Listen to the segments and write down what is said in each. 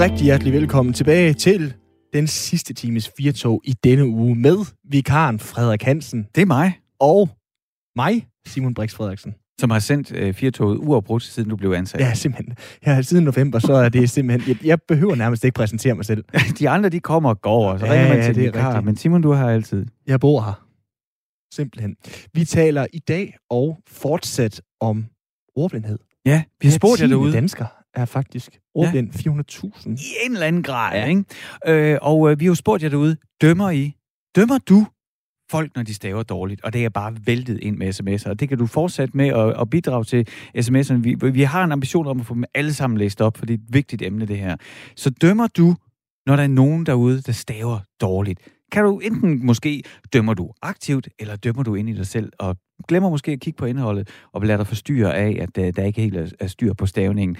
rigtig hjertelig velkommen tilbage til den sidste times firtog i denne uge med vikaren Frederik Hansen. Det er mig. Og mig, Simon Brix Frederiksen. Som har sendt øh, firtoget uafbrudt, siden du blev ansat. Ja, simpelthen. Ja, siden november, så er det simpelthen... Jeg, jeg behøver nærmest ikke præsentere mig selv. De andre, de kommer og går, og så ja, ringer man til ja, det vikar. Rigtigt. Men Simon, du har altid. Jeg bor her. Simpelthen. Vi taler i dag og fortsat om ordblindhed. Ja, vi har spurgt jer derude. dansker er faktisk ordblind ja. 400.000. I en eller anden grad, ja. ikke? Øh, og øh, vi har jo spurgt jer derude, dømmer I? Dømmer du folk, når de staver dårligt, og det er bare væltet ind med sms'er, og det kan du fortsætte med at, at bidrage til sms'erne. Vi, vi har en ambition om at få dem alle sammen læst op, for det er et vigtigt emne, det her. Så dømmer du, når der er nogen derude, der staver dårligt? Kan du enten måske dømmer du aktivt, eller dømmer du ind i dig selv, og glemmer måske at kigge på indholdet, og lader dig forstyrre af, at uh, der ikke helt er styr på stavningen.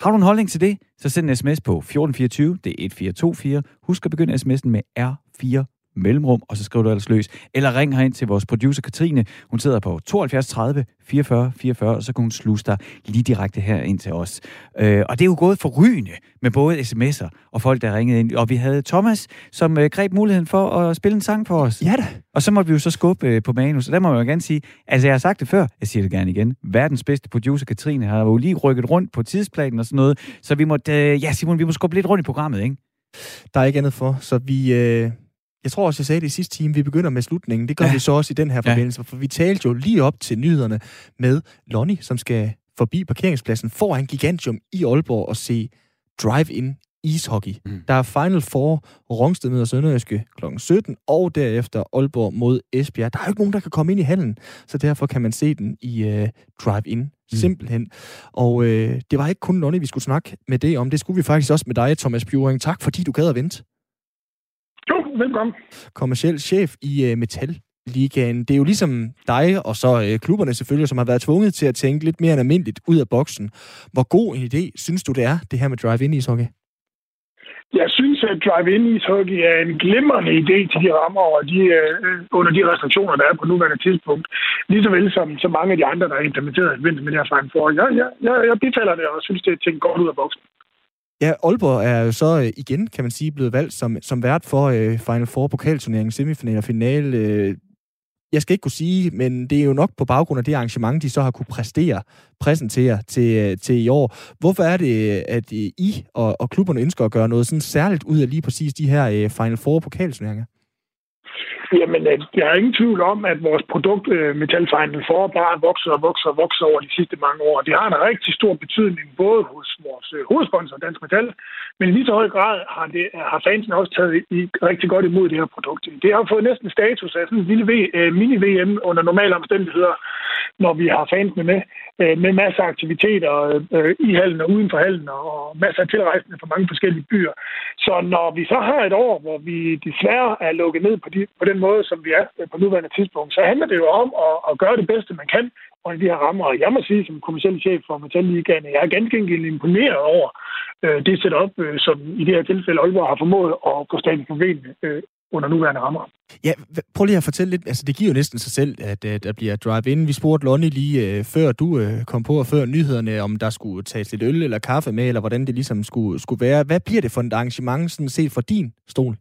Har du en holdning til det, så send en sms på 1424, det er 1424. Husk at begynde sms'en med R4 mellemrum, og så skriver du ellers løs. Eller ring herind til vores producer Katrine. Hun sidder på 72 30 44 44, og så kan hun sluse dig lige direkte her ind til os. Øh, og det er jo gået for rygende med både sms'er og folk, der ringede ind. Og vi havde Thomas, som øh, greb muligheden for at spille en sang for os. Ja da. Og så måtte vi jo så skubbe øh, på manus. Og der må jeg jo gerne sige, altså jeg har sagt det før, jeg siger det gerne igen. Verdens bedste producer Katrine har jo lige rykket rundt på tidsplanen og sådan noget. Så vi måtte, øh, ja Simon, vi må skubbe lidt rundt i programmet, ikke? Der er ikke andet for, så vi, øh, jeg tror også, jeg sagde det i sidste time, vi begynder med slutningen. Det gør ja. vi så også i den her forbindelse, ja. for vi talte jo lige op til nyhederne med Lonnie, som skal forbi parkeringspladsen foran Gigantium i Aalborg og se Drive-In ishockey. Mm. Der er Final Four, Rungsted møder Sønderjyske kl. 17, og derefter Aalborg mod Esbjerg. Der er jo ikke nogen, der kan komme ind i hallen, så derfor kan man se den i uh, Drive-In. Mm. Simpelthen. Og uh, det var ikke kun Lonnie, vi skulle snakke med det om. Det skulle vi faktisk også med dig, Thomas Bjuring. Tak, fordi du gad at vente. Jo, velkommen. Kommerciel chef i uh, Metal Ligaen. Det er jo ligesom dig, og så uh, klubberne selvfølgelig, som har været tvunget til at tænke lidt mere end almindeligt ud af boksen. Hvor god en idé synes du, det er, det her med drive-in ishockey? Jeg synes, at drive-in ishockey er en glimrende idé til de rammer og de, uh, under de restriktioner, der er på nuværende tidspunkt. Lige så vel som så mange af de andre, der er implementeret i med det her Final Four. Jeg, jeg, jeg, jeg bifalder det og synes, det er tænkt godt ud af boksen. Ja, Aalborg er jo så øh, igen, kan man sige, blevet valgt som, som vært for øh, Final Four pokalturneringen, semifinal og finale. Jeg skal ikke kunne sige, men det er jo nok på baggrund af det arrangement, de så har kunne præstere, præsentere til, øh, til i år. Hvorfor er det, øh, at øh, I og, og klubberne ønsker at gøre noget sådan særligt ud af lige præcis de her øh, Final Four pokalturneringer? Jamen, øh, jeg har ingen tvivl om, at vores produkt, øh, Metal Final bare vokser og vokser og vokser over de sidste mange år. Det har en rigtig stor betydning, både hos vores øh, hovedsponsor, Dansk Metal, men i lige så høj grad har, det, har fansen også taget i, rigtig godt imod det her produkt. Det har fået næsten status af sådan en lille øh, mini-VM under normale omstændigheder, når vi har fansene med, med masser af aktiviteter i hallen og uden for hallen, og masser af tilrejsende fra mange forskellige byer. Så når vi så har et år, hvor vi desværre er lukket ned på, de, på den måde, som vi er på nuværende tidspunkt, så handler det jo om at, at gøre det bedste, man kan under de her rammer. Og jeg må sige, som kommersiel chef for Metal Ligaen, jeg er ganske enkelt imponeret over øh, det setup, øh, som i det her tilfælde Aalborg har formået at gå stadig på benene øh, under nuværende rammer. Ja, prøv lige at fortælle lidt. Altså, det giver jo næsten sig selv, at, at der bliver drive-in. Vi spurgte Lonnie lige øh, før du øh, kom på, og før nyhederne, om der skulle tages lidt øl eller kaffe med, eller hvordan det ligesom skulle, skulle være. Hvad bliver det for et arrangement, sådan set fra din stol?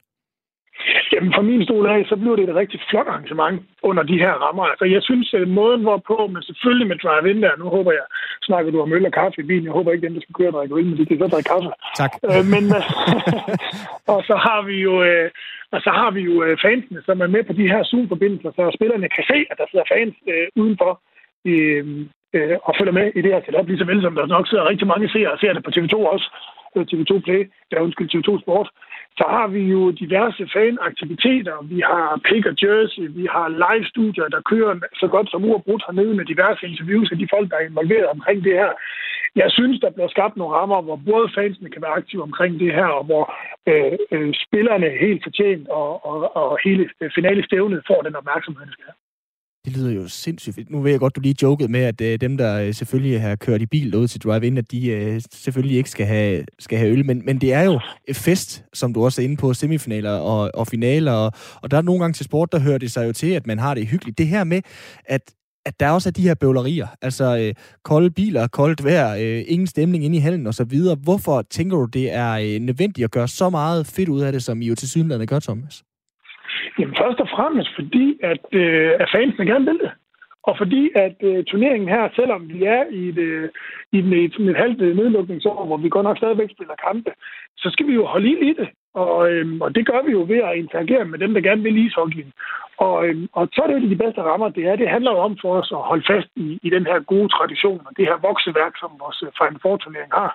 Jamen, fra min stol af, så bliver det et rigtig flot arrangement under de her rammer. Altså, jeg synes, at måden hvorpå, men selvfølgelig med drive-in der, nu håber jeg, snakker du om øl og kaffe i bilen, jeg håber ikke, dem, der skal køre og drikke øl, men de kan så drikke kaffe. Tak. Øh, men, og så har vi jo, øh, og så har vi jo øh, fansene, som er med på de her Zoom-forbindelser, så spillerne kan se, at der sidder fans øh, udenfor øh, øh, og følger med i det her setup, lige så vel som der nok sidder rigtig mange seere og ser det på TV2 også. Øh, TV2 Play, der undskyld TV2 Sport, så har vi jo diverse fanaktiviteter. Vi har pick og jersey, vi har live-studier, der kører så godt som uafbrudt hernede med diverse interviews af de folk, der er involveret omkring det her. Jeg synes, der bliver skabt nogle rammer, hvor både fansene kan være aktive omkring det her, og hvor øh, øh, spillerne helt fortjent og, og, og hele finalestævnet får den opmærksomhed, det skal have. Det lyder jo sindssygt. Nu ved jeg godt, du lige jokede med, at øh, dem, der øh, selvfølgelig har kørt i bil ud til drive-in, at de øh, selvfølgelig ikke skal have, skal have øl. Men, men det er jo et fest, som du også er inde på, semifinaler og, og finaler. Og, og der er nogle gange til sport, der hører det sig jo til, at man har det hyggeligt. Det her med, at at der også er de her bøvlerier. Altså øh, kolde biler, koldt vejr, øh, ingen stemning inde i hallen osv. Hvorfor tænker du, det er øh, nødvendigt at gøre så meget fedt ud af det, som I jo til synligheden gør, Thomas? Jamen først og fremmest fordi, at, øh, at fansene gerne vil det. Og fordi at øh, turneringen her, selvom vi er i et, øh, i et, et, et halvt øh, nedlukningsår, hvor vi godt nok stadigvæk spiller kampe, så skal vi jo holde i det. Og, øh, og det gør vi jo ved at interagere med dem, der gerne vil ishockeyen. Og, øh, og så er det jo de bedste rammer, det er. Det handler jo om for os at holde fast i, i den her gode tradition, og det her vokseværk, som vores øh, Final Four turnering har.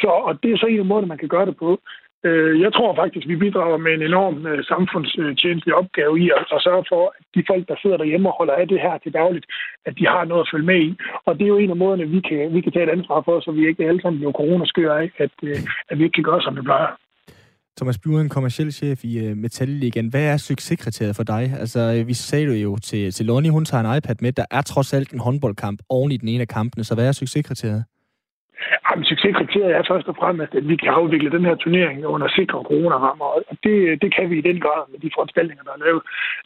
Så, og det er så en måde, man kan gøre det på. Øh, jeg tror faktisk, vi bidrager med en enorm øh, samfundstjenestelig opgave i at, sørge for, at de folk, der sidder derhjemme og holder af det her til dagligt, at de har noget at følge med i. Og det er jo en af måderne, vi kan, vi kan tage et ansvar for, så vi ikke alle sammen bliver coronaskør af, at, øh, at vi ikke kan gøre, som det plejer. Thomas Bjørn, kommersiel chef i uh, Metalligaen. Hvad er succeskriteriet for dig? Altså, vi sagde det jo til, til Lonnie, hun tager en iPad med. Der er trods alt en håndboldkamp oven i den ene af kampene, så hvad er succeskriteriet? Jamen, succeskriteriet er først og fremmest, at vi kan afvikle den her turnering under sikre coronarammer, og det, det kan vi i den grad med de foranstaltninger, der er lavet.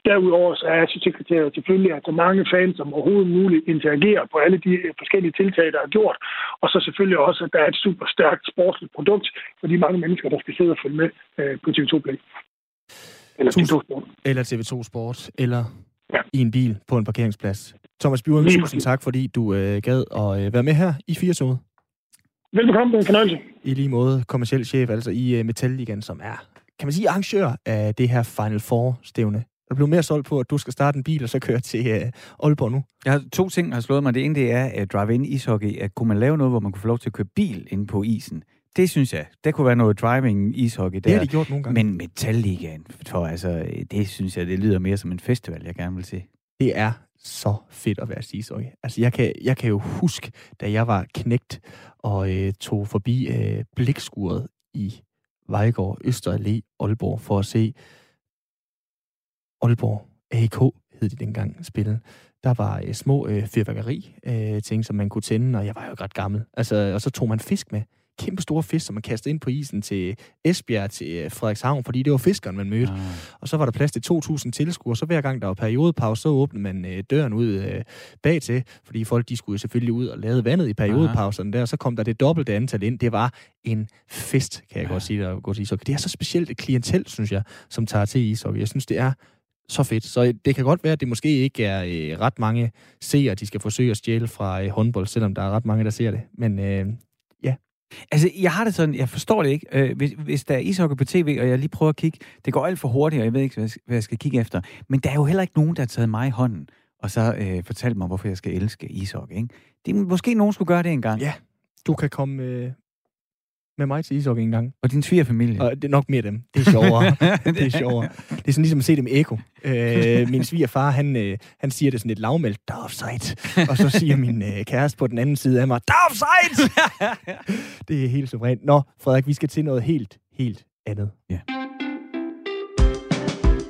Derudover så er succeskriteriet selvfølgelig, at så mange fans som overhovedet muligt interagerer på alle de forskellige tiltag, der er gjort, og så selvfølgelig også, at der er et super stærkt sportsligt produkt for de mange mennesker, der skal sidde og følge med øh, på TV2 Play. Eller TV2 Sport. Eller TV2 Sport, eller ja. i en bil på en parkeringsplads. Thomas Bjørn, tusind tak, fordi du øh, gad at øh, være med her i 4 Velbekomme, det er en fornøjelse. I lige måde kommersiel chef, altså i uh, Metalligaen, som er, kan man sige, arrangør af det her Final Four-stævne. Der blev mere solgt på, at du skal starte en bil og så køre til uh, Aalborg nu. Jeg har to ting, der har slået mig. Det ene det er at drive-in ishockey. At kunne man lave noget, hvor man kunne få lov til at køre bil inde på isen? Det synes jeg. Det kunne være noget driving ishockey der. Det har de gjort nogle gange. Men Metalligaen, for altså, det synes jeg, det lyder mere som en festival, jeg gerne vil se. Det er så fedt at være skisokke. Altså, jeg kan, jeg kan jo huske, da jeg var knægt og øh, tog forbi øh, blikskuret i Vejgaard, Øster Allé, Aalborg, for at se Aalborg AK, hed de dengang, spille. Der var øh, små øh, fyrværkeri øh, ting, som man kunne tænde, og jeg var jo ret gammel. Altså, og så tog man fisk med kæmpe store fisk, som man kastede ind på isen til Esbjerg, til øh, Frederikshavn, fordi det var fiskeren, man mødte. Ah. Og så var der plads til 2.000 tilskuere, så hver gang der var periodepause, så åbnede man øh, døren ud øh, bag til, fordi folk de skulle selvfølgelig ud og lade vandet i periodepauserne der, så kom der det dobbelte antal ind. Det var en fest, kan jeg ja. godt sige, der gå til ishockey. Det er så specielt et klientel, synes jeg, som tager til ishockey. Jeg synes, det er så fedt. Så det kan godt være, at det måske ikke er øh, ret mange seere, de skal forsøge at stjæle fra øh, håndbold, selvom der er ret mange, der ser det. Men øh, Altså, jeg har det sådan, jeg forstår det ikke. Øh, hvis, hvis der er ishockey på tv, og jeg lige prøver at kigge, det går alt for hurtigt, og jeg ved ikke, hvad jeg skal kigge efter. Men der er jo heller ikke nogen, der har taget mig i hånden, og så øh, fortalt mig, hvorfor jeg skal elske ishockey. Ikke? Det, måske nogen skulle gøre det engang. Ja, du kan komme øh, med mig til ishockey en gang. Og din svigerfamilie? Og det er nok mere dem. Det er sjovere. det er sjovere. Det er sådan ligesom at se dem eko. Øh, min svigerfar, han, øh, han siger det sådan lidt lavmældt, der er offside. Og så siger min øh, kæreste på den anden side af mig, der er offside! det er helt suverænt. Nå, Frederik, vi skal til noget helt, helt andet. Ja.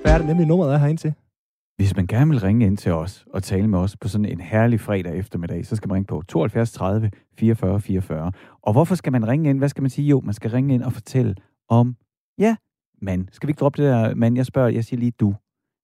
Hvad er det nemlig nummeret er herind til? Hvis man gerne vil ringe ind til os og tale med os på sådan en herlig fredag eftermiddag, så skal man ringe på 72 30 44 44. Og hvorfor skal man ringe ind? Hvad skal man sige? Jo, man skal ringe ind og fortælle om, ja, mand. Skal vi ikke droppe det der mand? Jeg spørger, jeg siger lige du.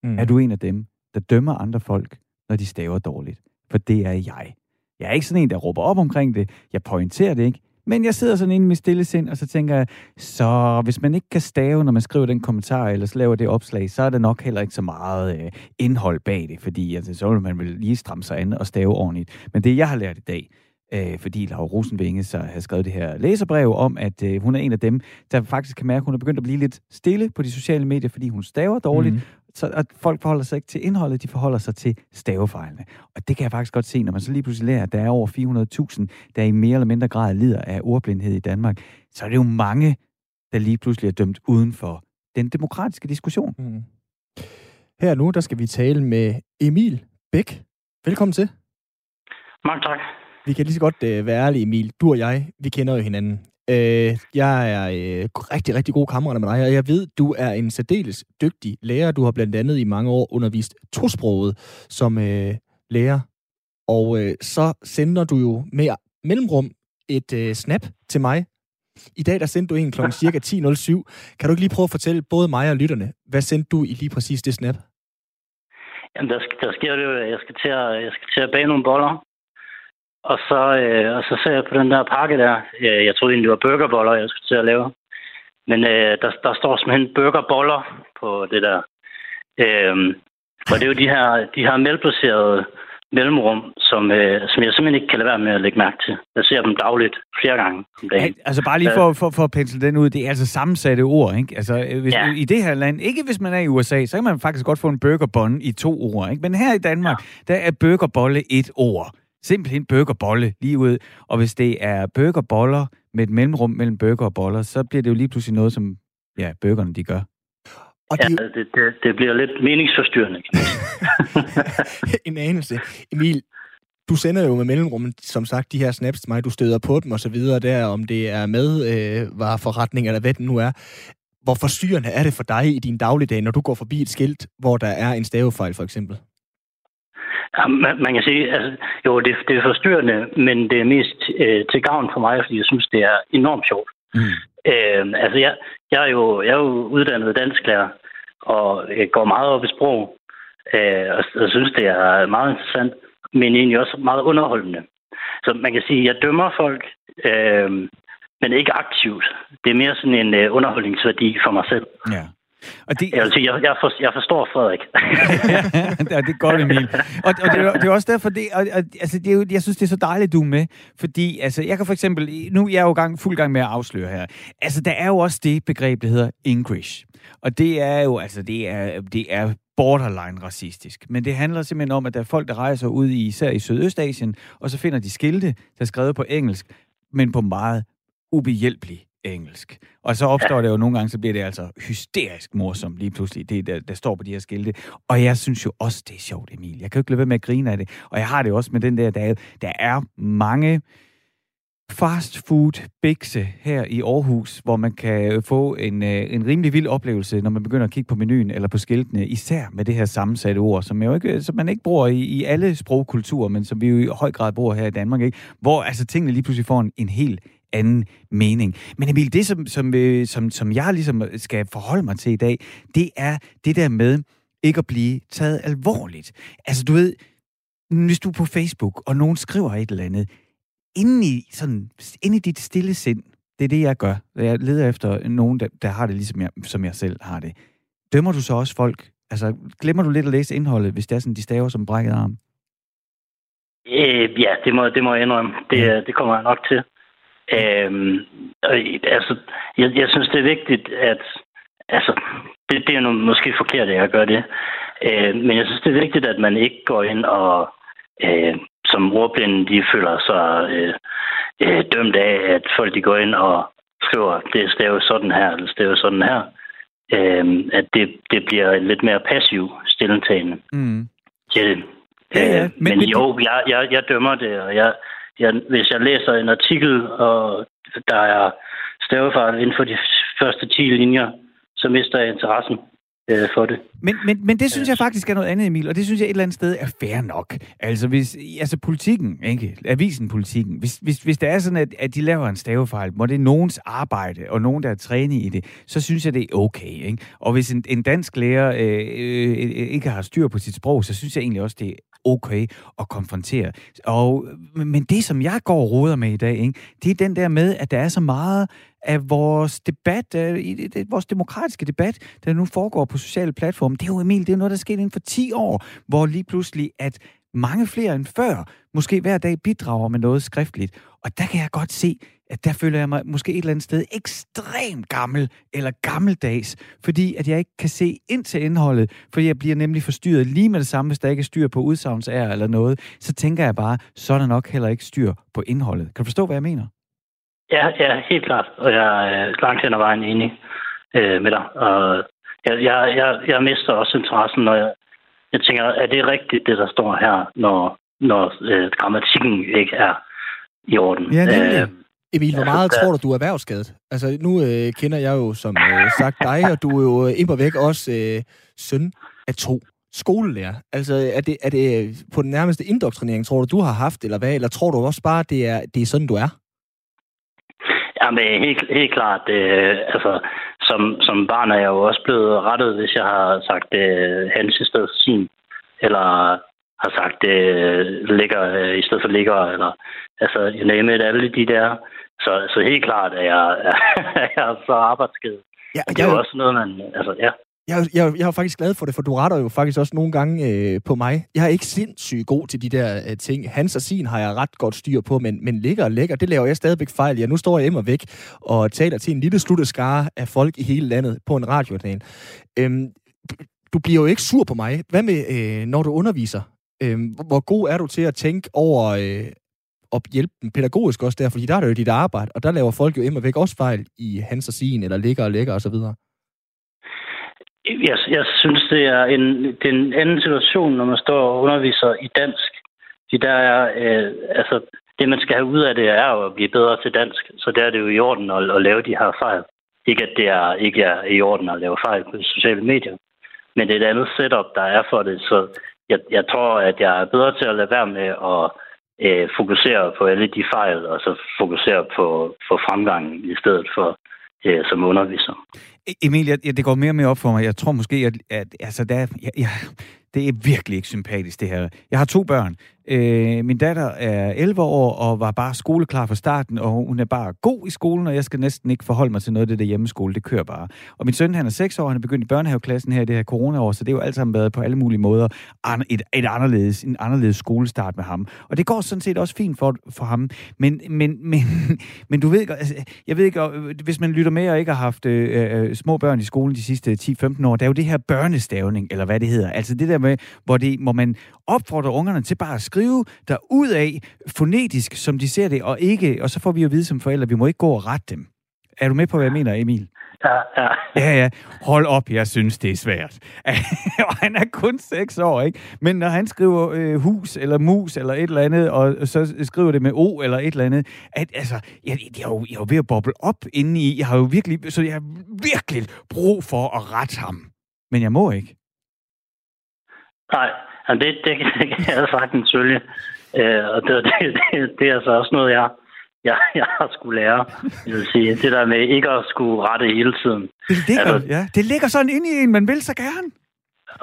Mm. Er du en af dem, der dømmer andre folk, når de staver dårligt? For det er jeg. Jeg er ikke sådan en, der råber op omkring det. Jeg pointerer det ikke. Men jeg sidder sådan inde i mit stille sind, og så tænker jeg, så hvis man ikke kan stave, når man skriver den kommentar, eller så laver det opslag, så er der nok heller ikke så meget øh, indhold bag det, fordi altså, så vil man vel lige stramme sig an og stave ordentligt. Men det, jeg har lært i dag, øh, fordi Laura Rosenvinge så har skrevet det her læserbrev om, at øh, hun er en af dem, der faktisk kan mærke, at hun er begyndt at blive lidt stille på de sociale medier, fordi hun staver dårligt, mm så at folk forholder sig ikke til indholdet, de forholder sig til stavefejlene. Og det kan jeg faktisk godt se, når man så lige pludselig lærer, at der er over 400.000, der i mere eller mindre grad lider af ordblindhed i Danmark, så er det jo mange, der lige pludselig er dømt uden for den demokratiske diskussion. Mm. Her nu, der skal vi tale med Emil Bæk. Velkommen til. Mange tak. Vi kan lige så godt øh, være ærlige, Emil. Du og jeg, vi kender jo hinanden. Øh, jeg er øh, rigtig, rigtig god kammerater med dig, og jeg ved, du er en særdeles dygtig lærer. Du har blandt andet i mange år undervist tosproget som øh, lærer. Og øh, så sender du jo med mellemrum et øh, snap til mig. I dag der sendte du en klokken cirka 10.07. Kan du ikke lige prøve at fortælle både mig og lytterne, hvad sendte du i lige præcis det snap? Jamen, der, der sker det jo, jeg skal til at, jeg skal til at bage nogle boller. Og så, øh, og så ser jeg på den der pakke der. Jeg troede egentlig, det var burgerboller, jeg skulle til at lave. Men øh, der, der står simpelthen burgerboller på det der. Øh, og det er jo de her, de her melplacerede mellemrum, som, øh, som jeg simpelthen ikke kan lade være med at lægge mærke til. Jeg ser dem dagligt flere gange om dagen. Ja, altså bare lige for, for, for at pensle den ud, det er altså sammensatte ord, ikke? Altså øh, hvis, Ja. i det her land, ikke hvis man er i USA, så kan man faktisk godt få en burgerbånd i to ord, ikke? Men her i Danmark, ja. der er burgerbolle et ord. Simpelthen burgerbolle lige ud. Og hvis det er burgerboller med et mellemrum mellem burger og boller, så bliver det jo lige pludselig noget, som ja, burgerne de gør. Og Ja, det det, det, bliver lidt meningsforstyrrende. en anelse. Emil, du sender jo med mellemrummet, som sagt, de her snaps til mig, du støder på dem og så videre der, om det er med øh, vareforretning eller hvad det nu er. Hvor forstyrrende er det for dig i din dagligdag, når du går forbi et skilt, hvor der er en stavefejl for eksempel? Ja, man, man kan sige, altså, jo, det, det er forstyrrende, men det er mest øh, til gavn for mig, fordi jeg synes, det er enormt sjovt. Mm. Øh, altså, jeg, jeg, er jo, jeg er jo uddannet dansklærer, og jeg går meget op i sprog, øh, og, og synes, det er meget interessant, men egentlig også meget underholdende. Så man kan sige, at jeg dømmer folk, øh, men ikke aktivt. Det er mere sådan en øh, underholdningsværdi for mig selv. Ja. Og det, Jeg vil sige, jeg, jeg, for, jeg forstår Frederik. ja, det er godt, Emil. Og, og det, er, det er også derfor, det, og, og, altså, det er jo, jeg synes, det er så dejligt, du er med. Fordi altså, jeg kan for eksempel, nu er jeg jo gang, fuld gang med at afsløre her. Altså, der er jo også det begreb, der hedder English. Og det er jo, altså, det er, det er borderline racistisk. Men det handler simpelthen om, at der er folk, der rejser ud i, især i Sydøstasien, og så finder de skilte, der er skrevet på engelsk, men på meget ubehjælpelig engelsk. Og så opstår det jo nogle gange, så bliver det altså hysterisk morsomt lige pludselig, det der, der står på de her skilte. Og jeg synes jo også, det er sjovt, Emil. Jeg kan jo ikke lade være med at grine af det. Og jeg har det også med den der, der er, der er mange fast food bikse her i Aarhus, hvor man kan få en, øh, en rimelig vild oplevelse, når man begynder at kigge på menuen eller på skiltene, især med det her sammensatte ord, som, jo ikke, som man ikke bruger i, i alle sprogkulturer, men som vi jo i høj grad bruger her i Danmark, ikke? hvor altså tingene lige pludselig får en, en helt anden mening. Men Emil, det som, som, øh, som, som jeg ligesom skal forholde mig til i dag, det er det der med ikke at blive taget alvorligt. Altså du ved, hvis du er på Facebook, og nogen skriver et eller andet, inde i, sådan, inde i dit stille sind, det er det, jeg gør. Jeg leder efter nogen, der, der har det ligesom jeg, som jeg selv har det. Dømmer du så også folk? Altså, glemmer du lidt at læse indholdet, hvis det er sådan, de staver som brækket arm? Øh, ja, det må, det må jeg indrømme. Det, Ja. det kommer jeg nok til. Øhm, og, altså, jeg, jeg synes, det er vigtigt, at... Altså, det, det er nu måske forkert, at jeg gør det. Øh, men jeg synes, det er vigtigt, at man ikke går ind og... Øh, som ordblinde, de føler sig øh, øh, dømt af, at folk de går ind og skriver, det staves sådan her, eller staves sådan her. Øh, at det, det bliver en lidt mere passiv stillingtagende Mm. til det. Ja, ja, Øh, men- men, men- jo, jeg, jeg, jeg dømmer det, og jeg, jeg, hvis jeg læser en artikel, og der er stavefejl inden for de første 10 linjer, så mister jeg interessen øh, for det. Men, men, men det synes jeg faktisk er noget andet, Emil, og det synes jeg et eller andet sted er fair nok. Altså, hvis, altså politikken, ikke? Avisen politikken, hvis, hvis, hvis det er sådan, at, at de laver en stavefejl, hvor det er nogens arbejde, og nogen, der er trænet i det, så synes jeg, det er okay, ikke? Og hvis en, en dansk lærer øh, øh, øh, ikke har styr på sit sprog, så synes jeg egentlig også, det okay at konfrontere. Og, men det, som jeg går og roder med i dag, ikke? det er den der med, at der er så meget af vores debat, øh, vores demokratiske debat, der nu foregår på sociale platforme. Det er jo, Emil, det er noget, der skete inden for 10 år, hvor lige pludselig, at mange flere end før, måske hver dag bidrager med noget skriftligt. Og der kan jeg godt se, at der føler jeg mig måske et eller andet sted ekstremt gammel eller gammeldags, fordi at jeg ikke kan se ind til indholdet, for jeg bliver nemlig forstyrret lige med det samme, hvis der ikke er styr på udsagnsær eller noget. Så tænker jeg bare, så er der nok heller ikke styr på indholdet. Kan du forstå, hvad jeg mener? Ja, ja, helt klart. Og jeg er langt hen ad vejen enig øh, med dig. Og jeg, jeg, jeg, jeg mister også interessen, når jeg, jeg tænker, er det rigtigt, det der står her, når, når øh, grammatikken ikke er i orden? Ja, nemlig. Øh, Emil, hvor meget tror du, du er erhvervsskadet? Altså, nu øh, kender jeg jo som øh, sagt dig, og du er jo øh, ind væk også øh, søn af to skolelærer. Altså, er det, er det øh, på den nærmeste indoktrinering, tror du, du har haft, eller hvad? Eller tror du også bare, det er, det er sådan, du er? Jamen, helt, helt klart. Øh, altså, som, som barn er jeg jo også blevet rettet, hvis jeg har sagt øh, hans i stedet for sin. eller har sagt, det ligger i stedet for ligger, eller altså, you name it, alle de der. Så, så helt klart er jeg, er jeg så arbejdsgivet. Ja, det er jo også noget, man... Altså, ja. Jeg, jeg, jeg er faktisk glad for det, for du retter jo faktisk også nogle gange øh, på mig. Jeg er ikke sindssygt god til de der øh, ting. Hans og sin har jeg ret godt styr på, men, men ligger og lækker, det laver jeg stadigvæk fejl. Ja, nu står jeg og væk og taler til en lille slutteskare af folk i hele landet på en radiokanal. Øhm, du bliver jo ikke sur på mig. Hvad med, øh, når du underviser? Øhm, hvor god er du til at tænke over øh, at hjælpe dem pædagogisk også der? Fordi der er det jo dit arbejde, og der laver folk jo immer væk også fejl i hans og sin, eller ligger og lækker osv. Jeg, jeg synes, det er en, det er en anden situation, når man står og underviser i dansk. Fordi der er, øh, altså, det, man skal have ud af det, er jo at blive bedre til dansk. Så der er det jo i orden at, at lave de her fejl. Ikke at det er, ikke er i orden at lave fejl på sociale medier. Men det er et andet setup, der er for det. Så jeg, jeg tror, at jeg er bedre til at lade være med at øh, fokusere på alle de fejl, og så fokusere på, på fremgangen i stedet for øh, som underviser. E-, Emil, jeg, det går mere og mere op for mig. Jeg tror måske, at, at altså, der, jeg, jeg, det er virkelig ikke sympatisk, det her. Jeg har to børn. Øh, min datter er 11 år og var bare skoleklar fra starten, og hun er bare god i skolen, og jeg skal næsten ikke forholde mig til noget af det der hjemmeskole. Det kører bare. Og min søn, han er 6 år, han er begyndt i børnehaveklassen her i det her coronaår, så det er jo alt sammen været på alle mulige måder et, et anderledes, en anderledes skolestart med ham. Og det går sådan set også fint for, for ham. Men, men, men, men du ved ikke, altså, jeg ved ikke, øh, hvis man lytter med og ikke har haft øh, øh, små børn i skolen de sidste 10-15 år, der er jo det her børnestavning, eller hvad det hedder. Altså det der med, hvor, det, hvor man opfordrer ungerne til bare at skrive der ud af fonetisk, som de ser det, og ikke, og så får vi jo at vide som forældre, vi må ikke gå og rette dem. Er du med på, hvad jeg mener, Emil? Ja, ja. Ja, ja. Hold op, jeg synes, det er svært. og han er kun seks år, ikke? Men når han skriver øh, hus eller mus eller et eller andet, og så skriver det med O eller et eller andet, at, altså, jeg, jeg, er jo, jeg er jo ved at boble op inde i, jeg har jo virkelig, så jeg har virkelig brug for at rette ham. Men jeg må ikke. Nej, det, det, det kan jeg sagtens følge. Øh, og det, det, det, det er altså også noget, jeg, jeg, jeg har skulle lære. Jeg vil sige, det der med ikke at skulle rette hele tiden. Det ligger, altså, ja, det ligger sådan ind i en, man vil så gerne.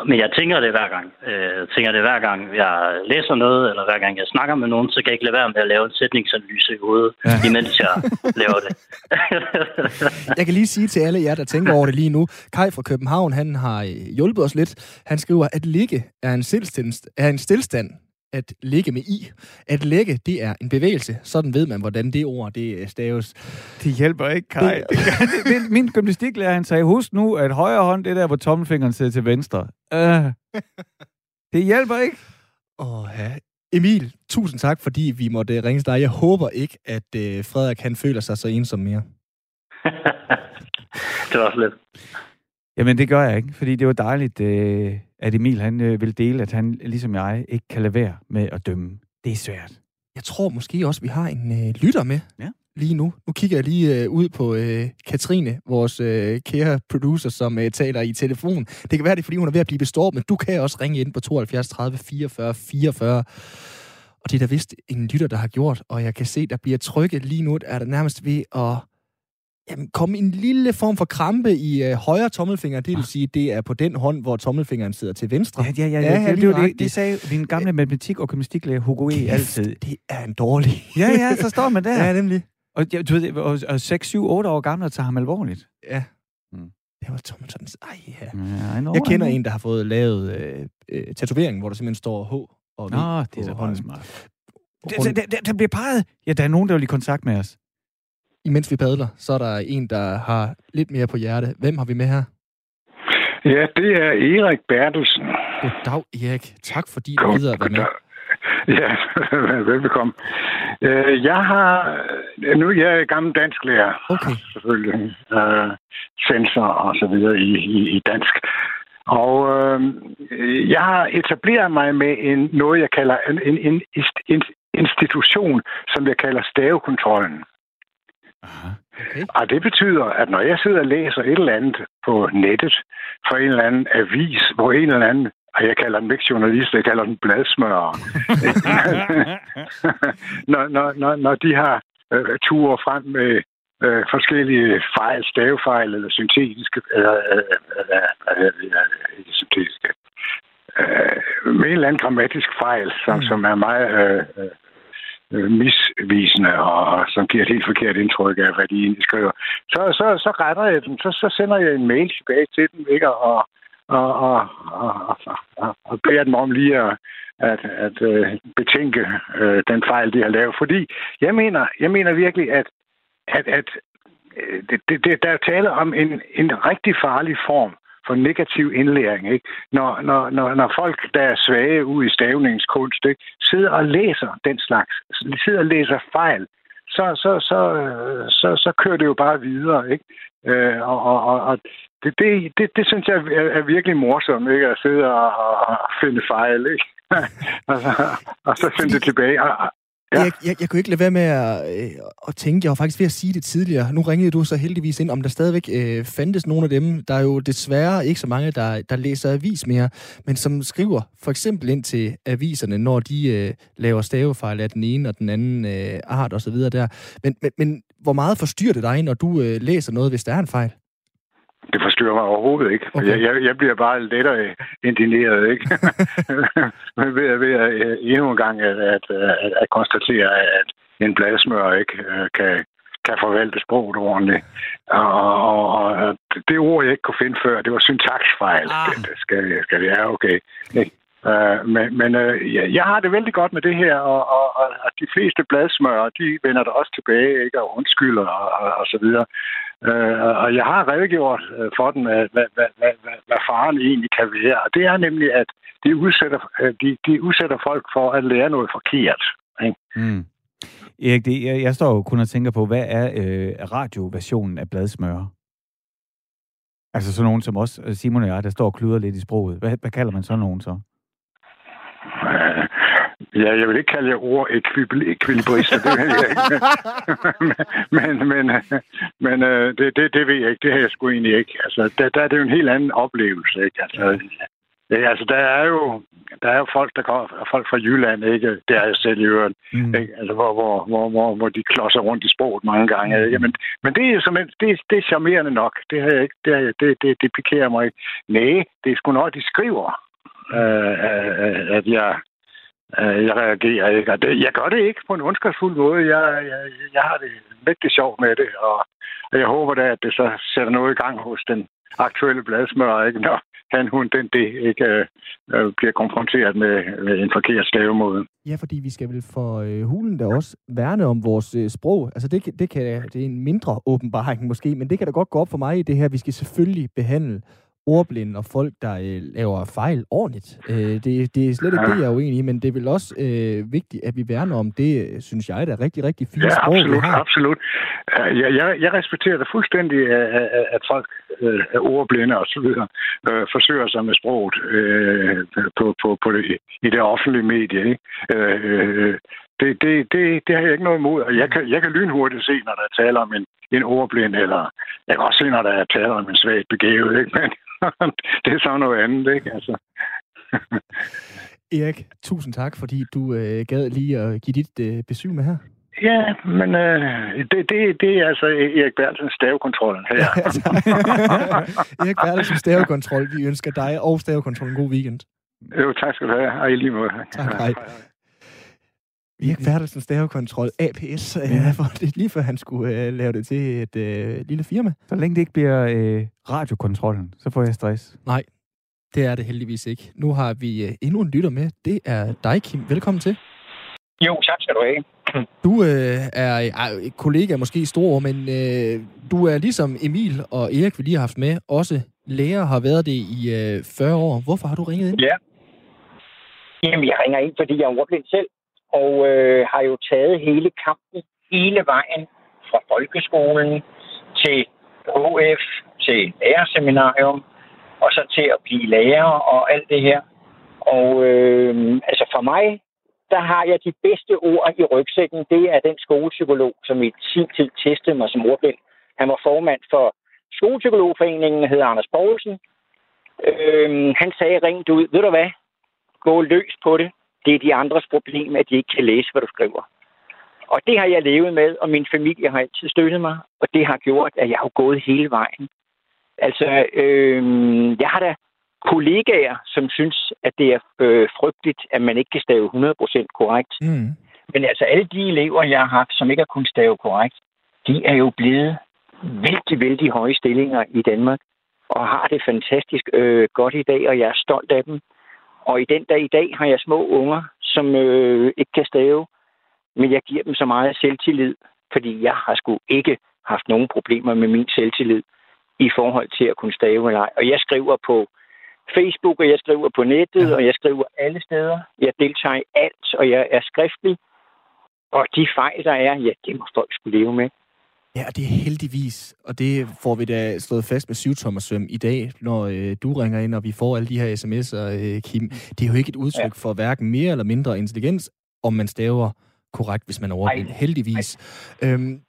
Men jeg tænker det hver gang. Øh, jeg tænker det hver gang, jeg læser noget, eller hver gang jeg snakker med nogen, så kan jeg ikke lade være med at lave en sætningsanalyse i hovedet, ja. imens jeg laver det. jeg kan lige sige til alle jer, der tænker over det lige nu, Kai fra København, han har hjulpet os lidt. Han skriver, at ligge er en, er en stillstand, at ligge med i. At lægge, det er en bevægelse. Sådan ved man, hvordan det ord, det staves. Det hjælper ikke, Kai. Det, det, det, min gymnastiklærer, han sagde, husk nu, at højre hånd, det er der, hvor tommelfingeren sidder til venstre. Uh, det hjælper ikke. Åh, ja. Emil, tusind tak, fordi vi måtte ringe dig. Jeg håber ikke, at uh, Frederik han føler sig så ensom mere. det var lidt. Jamen, det gør jeg ikke, fordi det var dejligt, øh, at Emil han øh, vil dele, at han, ligesom jeg, ikke kan lade være med at dømme. Det er svært. Jeg tror måske også, vi har en øh, lytter med ja. lige nu. Nu kigger jeg lige øh, ud på øh, Katrine, vores øh, kære producer, som øh, taler i telefon. Det kan være, det er, fordi hun er ved at blive bestået, men du kan også ringe ind på 72 30 44 44. Og det er der vist en lytter, der har gjort, og jeg kan se, der bliver trykket lige nu, er der nærmest ved at jamen, komme en lille form for krampe i øh, højre tommelfinger. Det vil ah. sige, det er på den hånd, hvor tommelfingeren sidder til venstre. Ja, ja, ja. ja, ja det, det, det, det sagde din gamle matematik- og gymnastiklærer Hugo E. altid. Det er en dårlig. ja, ja, så står man der. ja, nemlig. Og, ja, du ved, og, og 6, 7, 8 år gammel og tager ham alvorligt. Ja. Mm. Det var Tommelson. Ej, ja. ja know, jeg kender en, der har fået lavet øh, øh, tatovering, hvor der simpelthen står H og V Nå, det er så smart. Der, der, der, der bliver peget. Ja, der er nogen, der vil i kontakt med os imens vi padler, så er der en, der har lidt mere på hjerte. Hvem har vi med her? Ja, det er Erik Bertelsen. Goddag, Erik. Tak fordi du gider at være med. Ja, velbekomme. Øh, jeg har... Nu jeg er jeg gammel dansklærer. Okay. Selvfølgelig. Uh, sensor og så videre i, i, i dansk. Og øh, jeg har etableret mig med en, noget, jeg kalder en, en, en institution, som jeg kalder stavekontrollen. Aha. Okay. Og det betyder, at når jeg sidder og læser et eller andet på nettet for en eller anden avis, hvor en eller anden, og jeg kalder den ikke journalist, jeg kalder den bladsmører, når, når, når, når de har øh, ture frem med øh, forskellige fejl, stavefejl eller syntetiske, eller, øh, øh, øh, øh, syntetiske, øh, med en eller anden grammatisk fejl, som, mm. som er meget øh, øh, misvisende og, som giver et helt forkert indtryk af, hvad de egentlig skriver, så, så, så retter jeg dem. Så, så sender jeg en mail tilbage til dem, ikke? Og, og, og, og, og, og beder dem om lige at, at, at øh, betænke øh, den fejl, de har lavet. Fordi jeg mener, jeg mener virkelig, at, at, at det, det, det, der er tale om en, en rigtig farlig form for negativ indlæring. Ikke? Når, når, når, når folk, der er svage ud i stavningskunst, ikke? sidder og læser den slags, sidder og læser fejl, så, så, så, øh, så, så kører det jo bare videre. Ikke? Øh, og og, og det, det, det, det synes jeg er, er virkelig morsomt, ikke? at sidde og, og finde fejl. Ikke? og, så, og så finde det tilbage. Og, Ja. Jeg, jeg, jeg kunne ikke lade være med at, øh, at tænke, jeg var faktisk ved at sige det tidligere. Nu ringede du så heldigvis ind, om der stadigvæk øh, fandtes nogle af dem. Der er jo desværre ikke så mange, der, der læser avis mere, men som skriver for eksempel ind til aviserne, når de øh, laver stavefejl af den ene og den anden øh, art osv. der. Men, men, men hvor meget forstyrrer det dig, når du øh, læser noget, hvis der er en fejl? Det forstyrrer mig overhovedet ikke. Okay. Jeg, jeg, jeg bliver bare lettere indineret, ikke? Men ved, ved at, øh, endnu en gang at, at, at, at konstatere, at en bladsmør ikke øh, kan, kan forvalte sproget ordentligt. Og, og, og det ord, jeg ikke kunne finde før, det var syntaksfejl. Ah. Det, det skal, skal det er okay. Uh, men men uh, jeg har det vældig godt med det her, og, og, og de fleste bladsmører, de vender der også tilbage, ikke, og undskylder og, og, og så videre. Uh, og jeg har redegjort uh, for dem, hvad, hvad, hvad, hvad, faren egentlig kan være. Og det er nemlig, at de udsætter, uh, de, de udsætter folk for at lære noget forkert. Ikke? Mm. Erik, det, jeg, jeg står jo kun og tænker på, hvad er øh, radioversionen af bladsmører? Altså sådan nogen som os, Simon og jeg, der står og kluder lidt i sproget. Hvad, hvad kalder man sådan nogen så? Ja, jeg vil ikke kalde jer ord ekvilibrister, det vil jeg ikke. men men, men øh, det, det, det ved jeg ikke, det har jeg sgu egentlig ikke. Altså, der, der er det jo en helt anden oplevelse, ikke? Altså, Ja, altså, der er jo der er jo folk, der kommer, folk fra Jylland, ikke? Det er jeg selv i øvrigt, mm. ikke? Altså, hvor, hvor, hvor, hvor, hvor de klodser rundt i sproget mange gange. Mm. Jamen, men det er som det, det er charmerende nok. Det, har jeg ikke, det, det, det, det pikerer mig ikke. Nej, det er sgu nok, de skriver øh, at jeg, Øh, jeg reagerer ikke. Og det, jeg gør det ikke på en ondskabsfuld måde. Jeg, jeg, jeg har det rigtig sjovt med det, og, og jeg håber da, at det så sætter noget i gang hos den aktuelle bladsmør, ikke? Når han, hun, den, det ikke øh, øh bliver konfronteret med, med en forkert stavemåde. Ja, fordi vi skal vel for øh, hulen der også værne om vores øh, sprog. Altså det, det, kan, det er en mindre åbenbaring måske, men det kan da godt gå op for mig i det her. Vi skal selvfølgelig behandle ordblinde og folk, der øh, laver fejl ordentligt. Øh, det, det er slet ikke ja. det, jeg er uenig i, men det er vel også øh, vigtigt, at vi værner om det, synes jeg, der er rigtig, rigtig fint ja, sprog, absolut, har. absolut. Jeg, jeg, jeg respekterer det fuldstændig, at, at folk øh, er ordblinde og så videre, øh, forsøger sig med sproget øh, på, på, på det, i det offentlige medie. Ikke? Øh, det, det, det, det har jeg ikke noget imod, og jeg kan, jeg kan lynhurtigt se, når der er tale om en, en ordblind, eller jeg kan også se, når der er tale om en svagt begavet, ikke? Men, det er så noget andet, ikke? Altså. Erik, tusind tak, fordi du øh, gad lige at give dit øh, besøg med her. Ja, men øh, det, det, det er altså Erik Bertelsens stavekontrol her. Erik Bertelsens stavekontrol. Vi ønsker dig og stavekontrol en god weekend. Jo, tak skal du have. Og i lige måde. Tak, hej. Erik Bertelsens stavekontrol, APS, ja. øh, for det lige før han skulle øh, lave det til et øh, lille firma. Så længe det ikke bliver øh, radiokontrollen, så får jeg stress. Nej, det er det heldigvis ikke. Nu har vi øh, endnu en lytter med. Det er dig, Kim. Velkommen til. Jo, tak skal du have. Du øh, er øh, kollega, måske stor, men øh, du er ligesom Emil og Erik, vi lige har haft med, også lærer har været det i øh, 40 år. Hvorfor har du ringet ind? Ja. Jamen, jeg ringer ind, fordi jeg er ordblind selv, og øh, har jo taget hele kampen hele vejen fra folkeskolen til HF, til lærerseminarium, og så til at blive lærer og alt det her. Og øh, altså for mig, der har jeg de bedste ord i rygsækken. Det er den skolepsykolog, som i sin tid testede mig som ordblind. Han var formand for Skolepsykologforeningen, hedder Anders Poulsen. Øh, han sagde rent ud, ved du hvad, gå løs på det. Det er de andres problem, at de ikke kan læse, hvad du skriver. Og det har jeg levet med, og min familie har altid støttet mig, og det har gjort, at jeg har gået hele vejen. Altså, øh, jeg har da kollegaer, som synes, at det er øh, frygteligt, at man ikke kan stave 100% korrekt. Mm. Men altså alle de elever, jeg har haft, som ikke har kunnet stave korrekt, de er jo blevet vældig, vældig høje stillinger i Danmark, og har det fantastisk øh, godt i dag, og jeg er stolt af dem. Og i den dag i dag har jeg små unger, som øh, ikke kan stave, men jeg giver dem så meget selvtillid, fordi jeg har sgu ikke haft nogen problemer med min selvtillid i forhold til at kunne stave eller ej. Og jeg skriver på Facebook, og jeg skriver på nettet, ja. og jeg skriver alle steder. Jeg deltager i alt, og jeg er skriftlig. Og de fejl, der er, ja, det må folk skulle leve med. Ja, og det er heldigvis, og det får vi da slået fast med syvtommersøm i dag, når øh, du ringer ind, og vi får alle de her sms'er, øh, Kim. Det er jo ikke et udtryk ja. for hverken mere eller mindre intelligens, om man staver korrekt, hvis man er overblind. Heldigvis. Øhm,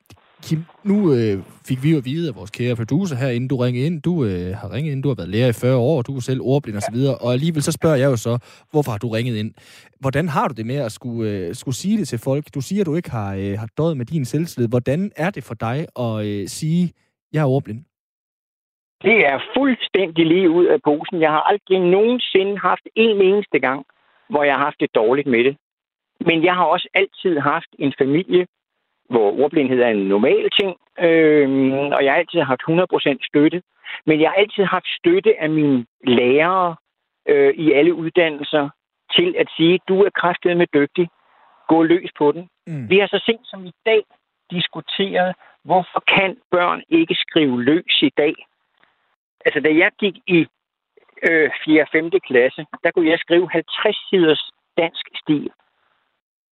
Kim, nu øh, fik vi jo at vide af vores kære producer her, inden du ringede ind. Du øh, har ringet ind, du har været lærer i 40 år, du er selv ordblind osv., og, og alligevel så spørger jeg jo så, hvorfor har du ringet ind? Hvordan har du det med at skulle, øh, skulle sige det til folk? Du siger, at du ikke har, øh, har døjet med din selvtillid. Hvordan er det for dig at øh, sige, jeg er ordblind? Det er fuldstændig lige ud af posen. Jeg har aldrig nogensinde haft en eneste gang, hvor jeg har haft det dårligt med det. Men jeg har også altid haft en familie, hvor ordblindhed er en normal ting, øh, og jeg har altid haft 100% støtte. Men jeg har altid haft støtte af mine lærere øh, i alle uddannelser til at sige, du er kraftedet med dygtig, gå løs på den. Mm. Vi har så sent som i dag diskuteret, hvorfor kan børn ikke skrive løs i dag? Altså, da jeg gik i øh, 4. og 5. klasse, der kunne jeg skrive 50 siders dansk stil.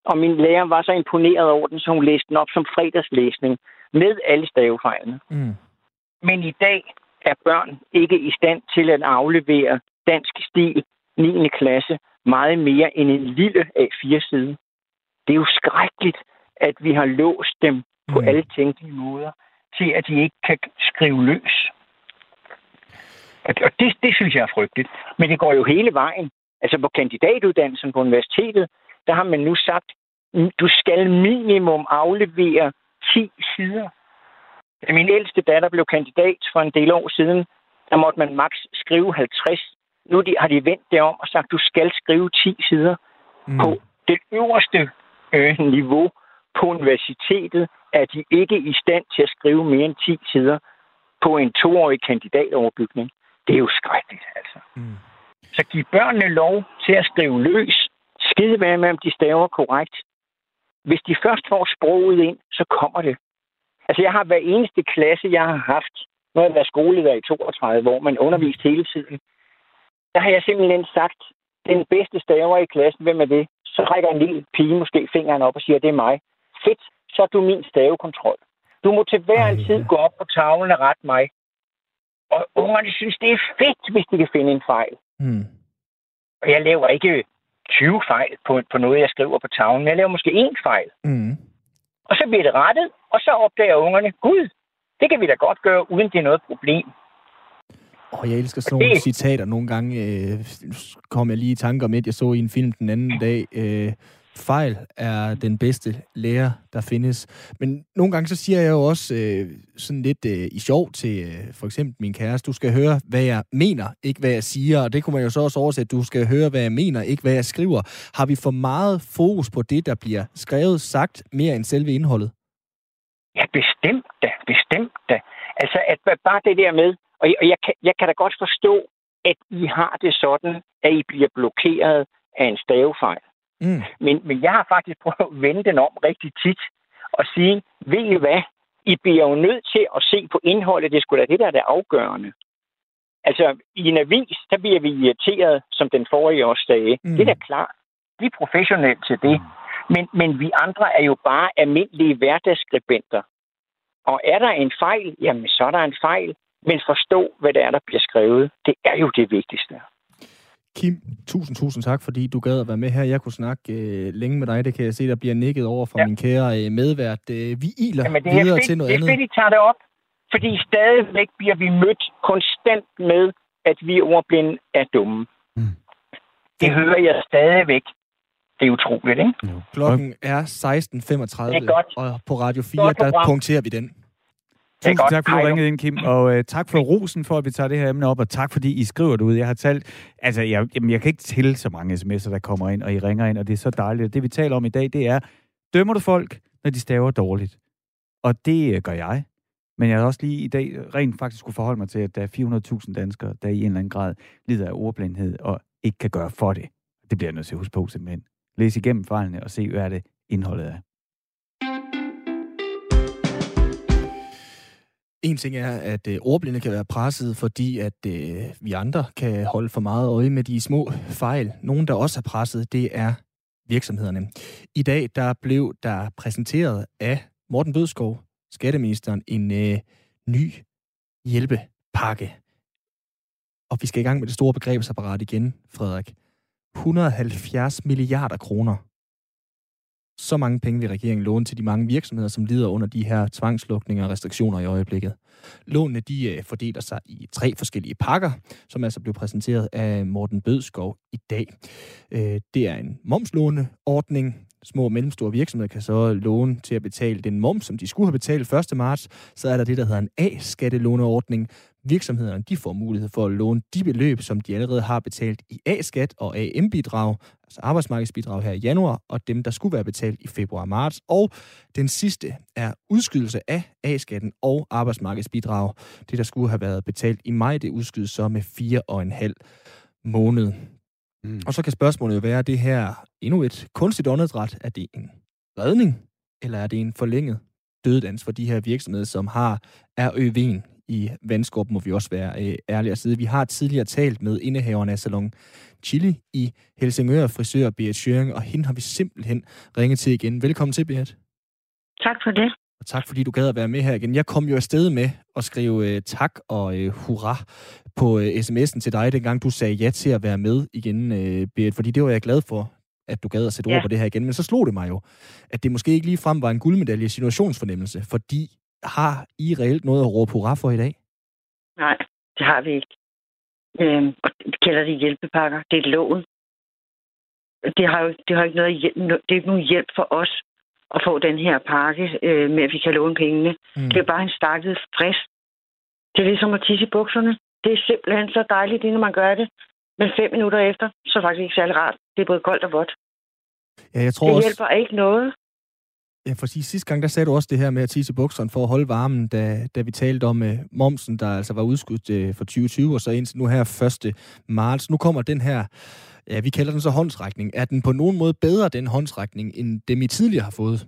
Og min lærer var så imponeret over den, så hun læste den op som fredagslæsning med alle stavefejlene. Mm. Men i dag er børn ikke i stand til at aflevere dansk stil 9. klasse meget mere end en lille A4-side. Det er jo skrækkeligt, at vi har låst dem på mm. alle tænkelige måder til, at de ikke kan skrive løs. Og det, det synes jeg er frygteligt. Men det går jo hele vejen. Altså på kandidatuddannelsen på universitetet, der har man nu sagt, du skal minimum aflevere 10 sider. Da min ældste datter blev kandidat for en del år siden, der måtte man maks skrive 50. Nu har de vendt det om og sagt, du skal skrive 10 sider. Mm. På det øverste øh, niveau på universitetet er de ikke i stand til at skrive mere end 10 sider på en toårig kandidatoverbygning. Det er jo skrækkeligt, altså. Mm. Så giv børnene lov til at skrive løs. Skide være med, om de staver korrekt. Hvis de først får sproget ind, så kommer det. Altså, jeg har hver eneste klasse, jeg har haft, når jeg været skoleleder i 32 år, man undervist hele tiden, der har jeg simpelthen sagt, den bedste staver i klassen, hvem er det? Så rækker en lille pige måske fingeren op og siger, det er mig. Fedt, så er du min stavekontrol. Du må til hver en tid gå op på tavlen og rette mig. Og ungerne synes, det er fedt, hvis de kan finde en fejl. Mm. Og jeg laver ikke 20 fejl på, på noget, jeg skriver på tavlen, jeg laver måske én fejl. Mm. Og så bliver det rettet, og så opdager ungerne, gud, det kan vi da godt gøre, uden det er noget problem. Og jeg elsker sådan nogle det... citater. Nogle gange øh, kom jeg lige i tanker om et, jeg så i en film den anden dag. Øh, fejl er den bedste lærer, der findes. Men nogle gange så siger jeg jo også øh, sådan lidt øh, i sjov til øh, for eksempel min kæreste, du skal høre, hvad jeg mener, ikke hvad jeg siger. Og det kunne man jo så også oversætte, du skal høre, hvad jeg mener, ikke hvad jeg skriver. Har vi for meget fokus på det, der bliver skrevet, sagt, mere end selve indholdet? Ja, bestemt da. Bestemt da. Altså, at bare det der med, og jeg, jeg, kan, jeg kan da godt forstå, at I har det sådan, at I bliver blokeret af en stavefejl. Mm. Men, men jeg har faktisk prøvet at vende den om rigtig tit og sige, ved I hvad, I bliver jo nødt til at se på indholdet. Det skulle da det, der er det afgørende. Altså, i en avis, der bliver vi irriteret, som den forrige også sagde. Mm. Det er da klart. Vi er professionelle til det. Mm. Men, men vi andre er jo bare almindelige hverdagsskribenter. Og er der en fejl, jamen så er der en fejl. Men forstå, hvad det er, der bliver skrevet. Det er jo det vigtigste. Kim, tusind, tusind tak, fordi du gad at være med her. Jeg kunne snakke øh, længe med dig. Det kan jeg se, der bliver nikket over fra ja. min kære øh, medvært. Øh, vi iler Jamen, det videre fedt, til noget det andet. Det er fedt, I tager det op, fordi stadigvæk bliver vi mødt konstant med, at vi ordblinde er dumme. Mm. Det hører jeg stadigvæk. Det er utroligt, ikke? Jo. Klokken er 16.35, og på Radio 4, der punkterer vi den. Tusind tak, fordi du ringede ind, Kim, og uh, tak for rosen for, at vi tager det her emne op, og tak fordi I skriver det ud. Jeg har talt, altså jeg, jamen, jeg kan ikke tælle så mange sms'er, der kommer ind, og I ringer ind, og det er så dejligt. Det vi taler om i dag, det er, dømmer du folk, når de staver dårligt? Og det uh, gør jeg. Men jeg har også lige i dag rent faktisk skulle forholde mig til, at der er 400.000 danskere, der i en eller anden grad lider af ordblindhed og ikke kan gøre for det. Det bliver jeg nødt til at huske på simpelthen. Læs igennem fejlene og se, hvad det indholdet er. En ting er, at øh, ordblinde kan være presset, fordi at øh, vi andre kan holde for meget øje med de små fejl. Nogen, der også er presset, det er virksomhederne. I dag der blev der præsenteret af Morten Bødskov, skatteministeren, en øh, ny hjælpepakke. Og vi skal i gang med det store begrebsapparat igen, Frederik. 170 milliarder kroner så mange penge vil regeringen låne til de mange virksomheder, som lider under de her tvangslukninger og restriktioner i øjeblikket. Lånene de øh, fordeler sig i tre forskellige pakker, som altså blev præsenteret af Morten Bødskov i dag. Øh, det er en momslåneordning. Små og mellemstore virksomheder kan så låne til at betale den moms, som de skulle have betalt 1. marts. Så er der det, der hedder en A-skattelåneordning, Virksomhederne de får mulighed for at låne de beløb, som de allerede har betalt i A-skat og AM-bidrag, altså arbejdsmarkedsbidrag her i januar, og dem, der skulle være betalt i februar-marts. Og den sidste er udskydelse af A-skatten og arbejdsmarkedsbidrag. Det, der skulle have været betalt i maj, det udskydes så med fire og en halv måned. Mm. Og så kan spørgsmålet jo være, er det her endnu et kunstigt åndedræt? Er det en redning, eller er det en forlænget døddans for de her virksomheder, som har RØV'en i Vandskov, må vi også være øh, ærlige at sige. Vi har tidligere talt med indehaveren af Salon Chili i Helsingør, frisør Beat Schøring, og hende har vi simpelthen ringet til igen. Velkommen til, Beat. Tak for det. Og tak fordi du gad at være med her igen. Jeg kom jo afsted med at skrive øh, tak og øh, hurra på øh, sms'en til dig, dengang du sagde ja til at være med igen, øh, Beat, fordi det var jeg glad for, at du gad at sætte ja. ord på det her igen. Men så slog det mig jo, at det måske ikke lige frem var en guldmedalje situationsfornemmelse, fordi har I reelt noget at råbe hurra for i dag? Nej, det har vi ikke. Øhm, og det kalder det hjælpepakker. Det er et lån. Det har jo det har ikke noget hjælp, det er ikke nogen hjælp for os at få den her pakke øh, med, at vi kan låne pengene. Mm. Det er bare en stakket frist. Det er ligesom at tisse i bukserne. Det er simpelthen så dejligt, når man gør det. Men fem minutter efter, så er det faktisk ikke særlig rart. Det er både koldt og vådt. Ja, jeg tror det også... hjælper ikke noget. Ja, for sidste gang, der sagde du også det her med at tisse bukserne for at holde varmen, da, da vi talte om uh, momsen, der altså var udskudt uh, for 2020, og så indtil nu her 1. marts. Nu kommer den her, ja, vi kalder den så håndsrækning. Er den på nogen måde bedre, den håndsrækning, end dem I tidligere har fået?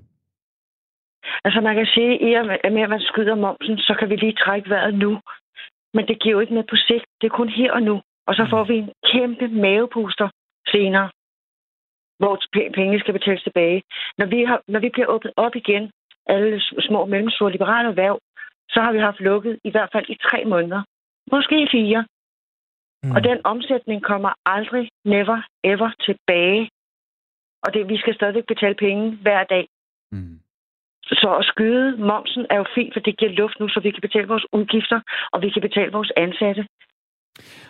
Altså man kan sige, at med at man skyder momsen, så kan vi lige trække vejret nu. Men det giver jo ikke med på sigt. Det er kun her og nu. Og så mm. får vi en kæmpe mavepuster senere hvor pengene skal betales tilbage. Når vi, har, når vi bliver åbnet op igen, alle små og mellemstore liberale erhverv, så har vi haft lukket i hvert fald i tre måneder. Måske fire. Mm. Og den omsætning kommer aldrig, never, ever tilbage. Og det, vi skal stadig betale penge hver dag. Mm. Så at skyde momsen er jo fint, for det giver luft nu, så vi kan betale vores udgifter, og vi kan betale vores ansatte.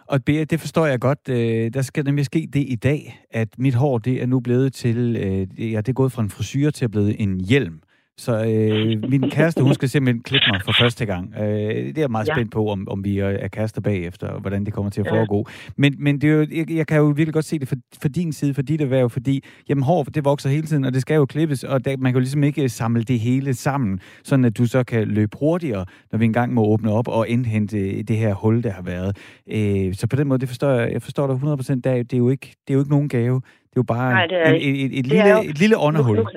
Og det, det forstår jeg godt. Øh, der skal nemlig ske det i dag, at mit hår det er nu blevet til, øh, ja, det er gået fra en frisyr til at blive en hjelm. Så øh, min kæreste, hun skal simpelthen klippe mig for første gang. Øh, det er jeg meget ja. spændt på, om, om vi er kærester bagefter, og hvordan det kommer til at foregå. Ja. Men, men det er jo, jeg, jeg kan jo virkelig godt se det for, for din side, for dit erhverv, fordi jamen, hår, det vokser hele tiden, og det skal jo klippes, og der, man kan jo ligesom ikke samle det hele sammen, sådan at du så kan løbe hurtigere, når vi engang må åbne op og indhente det her hul, der har været. Øh, så på den måde, det forstår jeg, jeg forstår dig 100%, det er, det er jo ikke, det er jo ikke nogen gave. Det er jo bare Nej, det er en, et, et, et, lille, jo, et lille underhul. Nu, nu,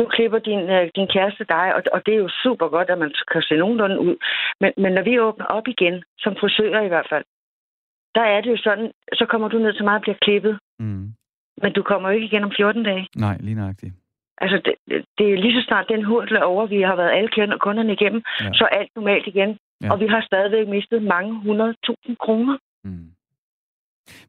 nu klipper din, øh, din kæreste dig, og, og det er jo super godt, at man kan se nogenlunde ud. Men, men når vi åbner op igen, som frisører i hvert fald, der er det jo sådan, så kommer du ned til mig og bliver klippet. Mm. Men du kommer jo ikke igen om 14 dage. Nej, lige nøjagtigt. Altså, det, det er lige så snart den hurtel er over, vi har været alle kunderne igennem, ja. så er alt normalt igen. Ja. Og vi har stadigvæk mistet mange hundrede tusind kroner. Mm.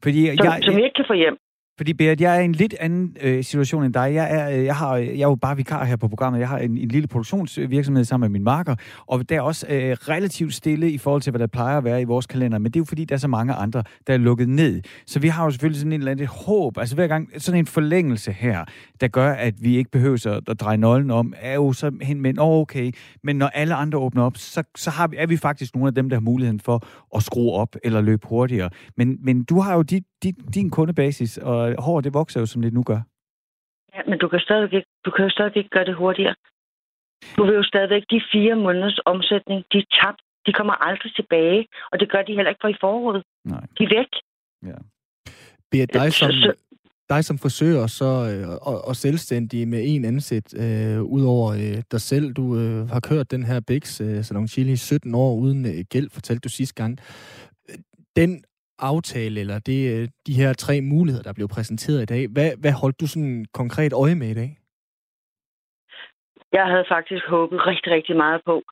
Fordi som, jeg, som vi ikke kan få hjem. Fordi Berit, jeg er i en lidt anden øh, situation end dig. Jeg er, øh, jeg, har, øh, jeg er jo bare vikar her på programmet. Jeg har en, en lille produktionsvirksomhed sammen med min marker, og der er også øh, relativt stille i forhold til, hvad der plejer at være i vores kalender. Men det er jo fordi, der er så mange andre, der er lukket ned. Så vi har jo selvfølgelig sådan en eller anden håb. Altså hver gang sådan en forlængelse her, der gør, at vi ikke behøver at, at dreje nøglen om, er jo så hen med, oh, okay, men når alle andre åbner op, så, så har vi, er vi faktisk nogle af dem, der har muligheden for at skrue op eller løbe hurtigere. Men, men du har jo dit, dit, din kundebasis, og hår, det vokser jo, som det nu gør. Ja, men du kan, stadig ikke, du kan jo stadig ikke gøre det hurtigere. Du vil jo stadigvæk de fire måneders omsætning, de er tabt. De kommer aldrig tilbage, og det gør de heller ikke for i foråret. Nej. De er væk. Ja. Berit, dig som, Så- dig som frisør så, øh, og, og selvstændig med en ansæt, øh, udover øh, dig selv, du øh, har kørt den her Bix øh, Salon Chili i 17 år uden øh, gæld, fortalte du sidste gang. Øh, Den aftale, eller det, øh, de her tre muligheder, der blev præsenteret i dag, hvad, hvad holdt du sådan konkret øje med i dag? Jeg havde faktisk håbet rigtig, rigtig meget på,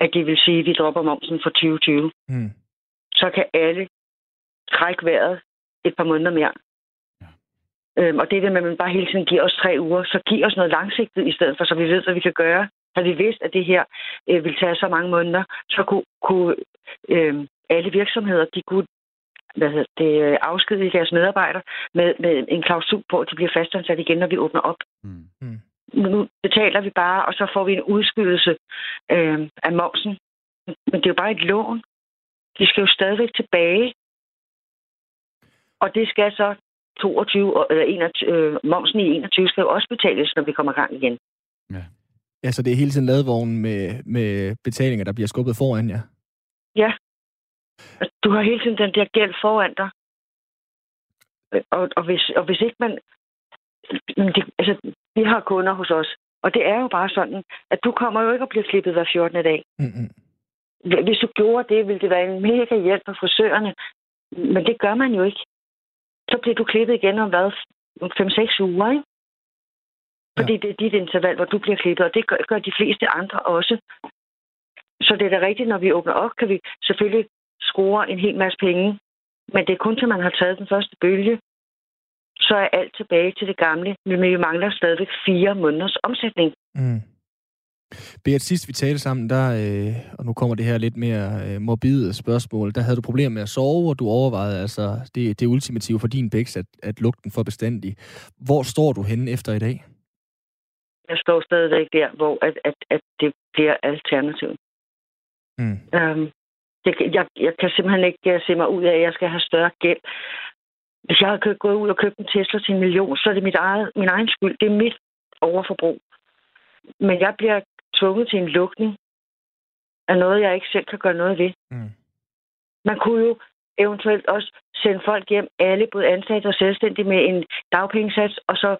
at det vil sige, at vi dropper momsen for 2020. Hmm. Så kan alle trække vejret et par måneder mere. Øhm, og det der med, at man bare hele tiden giver os tre uger, så giv os noget langsigtet i stedet for, så vi ved, hvad vi kan gøre. Havde vi vidst, at det her øh, ville tage så mange måneder, så kunne, kunne øh, alle virksomheder, de kunne hvad hedder det, øh, afskedige deres medarbejdere med, med en klausul på, at de bliver fastansat igen, når vi åbner op. Mm. Nu betaler vi bare, og så får vi en udskydelse øh, af momsen. Men det er jo bare et lån. De skal jo stadigvæk tilbage. Og det skal så 22, og- eller 21, øh, momsen i 21 skal jo også betales, når vi kommer i gang igen. Ja, så det er hele tiden ladvognen med, med betalinger, der bliver skubbet foran jer. Ja. Altså, Du har hele tiden den der gæld foran dig. Og, og, hvis, og hvis ikke man... Det, altså, vi har kunder hos os, og det er jo bare sådan, at du kommer jo ikke og bliver klippet hver 14. dag. Mm-mm. Hvis du gjorde det, ville det være en mega hjælp for frisørerne. Men det gør man jo ikke. Så bliver du klippet igen om hvad? 5-6 uger, ikke? Fordi det er dit interval, hvor du bliver klippet, og det gør, gør de fleste andre også. Så det er da rigtigt, når vi åbner op, kan vi selvfølgelig score en hel masse penge. Men det er kun til, man har taget den første bølge. Så er alt tilbage til det gamle. Men vi mangler stadigvæk fire måneders omsætning. Mm. Beat, sidst vi talte sammen, der, øh, og nu kommer det her lidt mere øh, morbide spørgsmål, der havde du problemer med at sove, og du overvejede altså det, det ultimative for din bæks, at, at lukke den for bestandig. Hvor står du henne efter i dag? Jeg står stadigvæk der, hvor at, at, at det bliver alternativet. Mm. Øhm, det, jeg, jeg kan simpelthen ikke uh, se mig ud af, at jeg skal have større gæld. Hvis jeg har købt, gået ud og købt en Tesla til en million, så er det mit eget, min egen skyld. Det er mit overforbrug. Men jeg bliver tvunget til en lukning af noget, jeg ikke selv kan gøre noget ved. Mm. Man kunne jo eventuelt også sende folk hjem, alle både ansatte og selvstændige, med en dagpengesats, og så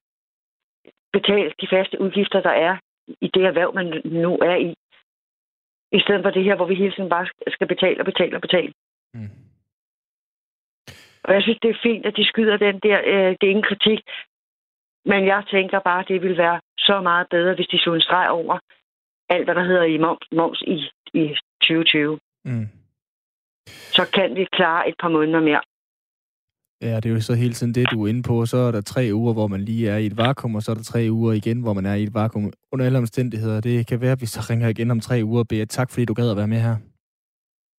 betale de faste udgifter, der er i det erhverv, man nu er i. I stedet for det her, hvor vi hele tiden bare skal betale og betale og betale. Mm. Og jeg synes, det er fint, at de skyder den der. Øh, det er ingen kritik. Men jeg tænker bare, at det ville være så meget bedre, hvis de så en streg over alt, hvad der hedder i moms, moms i, i 2020. Mm. Så kan vi klare et par måneder mere. Ja, det er jo så hele tiden det, du er inde på. Så er der tre uger, hvor man lige er i et vakuum, og så er der tre uger igen, hvor man er i et vakuum. Under alle omstændigheder, det kan være, at vi så ringer igen om tre uger. Beat, tak fordi du gad at være med her.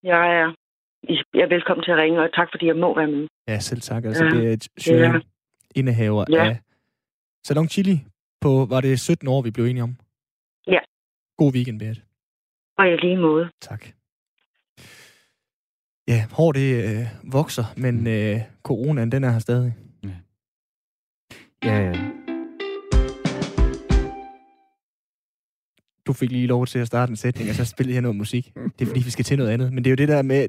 Jeg er, jeg er velkommen til at ringe, og tak fordi jeg må være med. Ja, selv tak. Altså, Ja, det er Sjøen, indehaver Ja. af Salon Chili på, var det 17 år, vi blev enige om? Ja. God weekend, Beat. Og i lige måde. Tak. Ja, hår det øh, vokser, men øh, coronaen, den er her stadig. Ja, ja. Du fik lige lov til at starte en sætning, og så spille her noget musik. Det er fordi, vi skal til noget andet. Men det er jo det der med,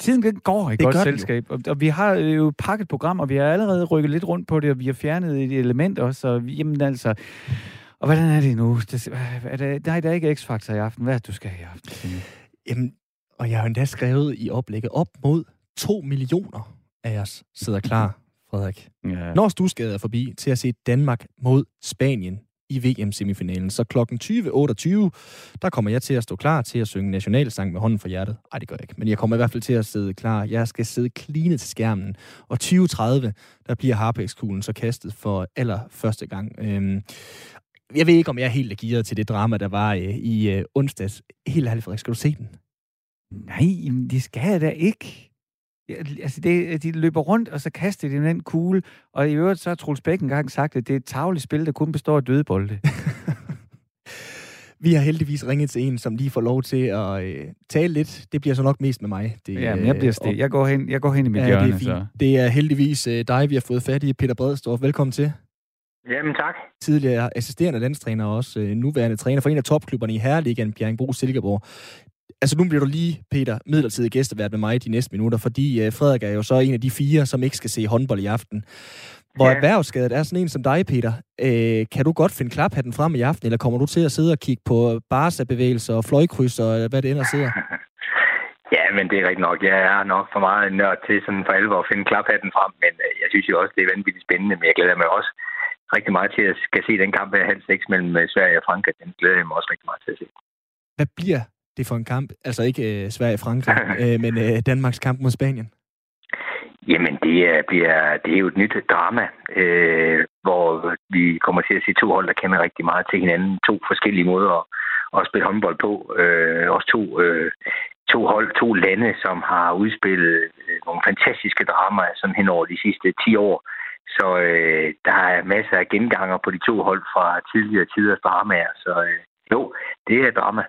Tiden den går i Det godt selskab, og, og vi har jo pakket program, og vi har allerede rykket lidt rundt på det, og vi har fjernet et element også, og vi, jamen altså... Og hvordan er det nu? Det, er det, nej, der er ikke X-Factor i aften. Hvad er det, du skal i aften? Jamen, og jeg har endda skrevet i oplægget, op mod 2 millioner af os sidder klar, Frederik. Ja. Når Stusgade er forbi til at se Danmark mod Spanien i VM-semifinalen. Så klokken 20.28, der kommer jeg til at stå klar til at synge nationalsang med hånden for hjertet. Nej, det gør jeg ikke, men jeg kommer i hvert fald til at sidde klar. Jeg skal sidde klinet til skærmen. Og 20.30, der bliver Harpex-kuglen så kastet for allerførste gang. Øhm, jeg ved ikke, om jeg er helt gearet til det drama, der var øh, i øh, onsdags. Helt ærligt, Frederik, skal du se den? Nej, det skal jeg da ikke. Altså, det, de løber rundt, og så kaster de den kugle. Og i øvrigt, så har Troels Bæk engang sagt, at det er et tavligt spil, der kun består af døde bolde. Vi har heldigvis ringet til en, som lige får lov til at øh, tale lidt. Det bliver så nok mest med mig. Det, ja, men jeg bliver sted. Jeg går hen, jeg går hen i mit ja, hjørne. Det er, fint. Så. det er heldigvis øh, dig, vi har fået fat i. Peter Bredstorff, velkommen til. Jamen tak. Tidligere assisterende landstræner og også øh, nuværende træner for en af topklubberne i Herreligaen, Bjerringbro Silkeborg. Altså nu bliver du lige, Peter, midlertidig gæstevært med mig de næste minutter, fordi øh, Frederik er jo så en af de fire, som ikke skal se håndbold i aften. Hvor ja. erhvervsskadet er sådan en som dig, Peter. Øh, kan du godt finde klaphatten frem i aften, eller kommer du til at sidde og kigge på Barca-bevægelser og fløjkryds og hvad det ender sidder? Ja, men det er rigtigt nok. Jeg er nok for meget nørd til sådan for alvor at finde klaphatten frem, men øh, jeg synes jo også, det er vanvittigt spændende, men jeg glæder mig også rigtig meget til at skal se den kamp her halv seks mellem øh, Sverige og Frankrig. Den glæder jeg mig også rigtig meget til at se. Hvad bliver det for en kamp? Altså ikke øh, Sverige-Frankrig, øh, men øh, Danmarks kamp mod Spanien? Jamen, det er, bliver, det er jo et nyt drama, øh, hvor vi kommer til at se to hold, der kender rigtig meget til hinanden. To forskellige måder at, at spille håndbold på. Øh, også to, øh, to hold, to lande, som har udspillet øh, nogle fantastiske dramaer sådan hen over de sidste 10 år. Så øh, der er masser af genganger på de to hold fra tidligere tiders dramaer. Så øh, jo, det er drama.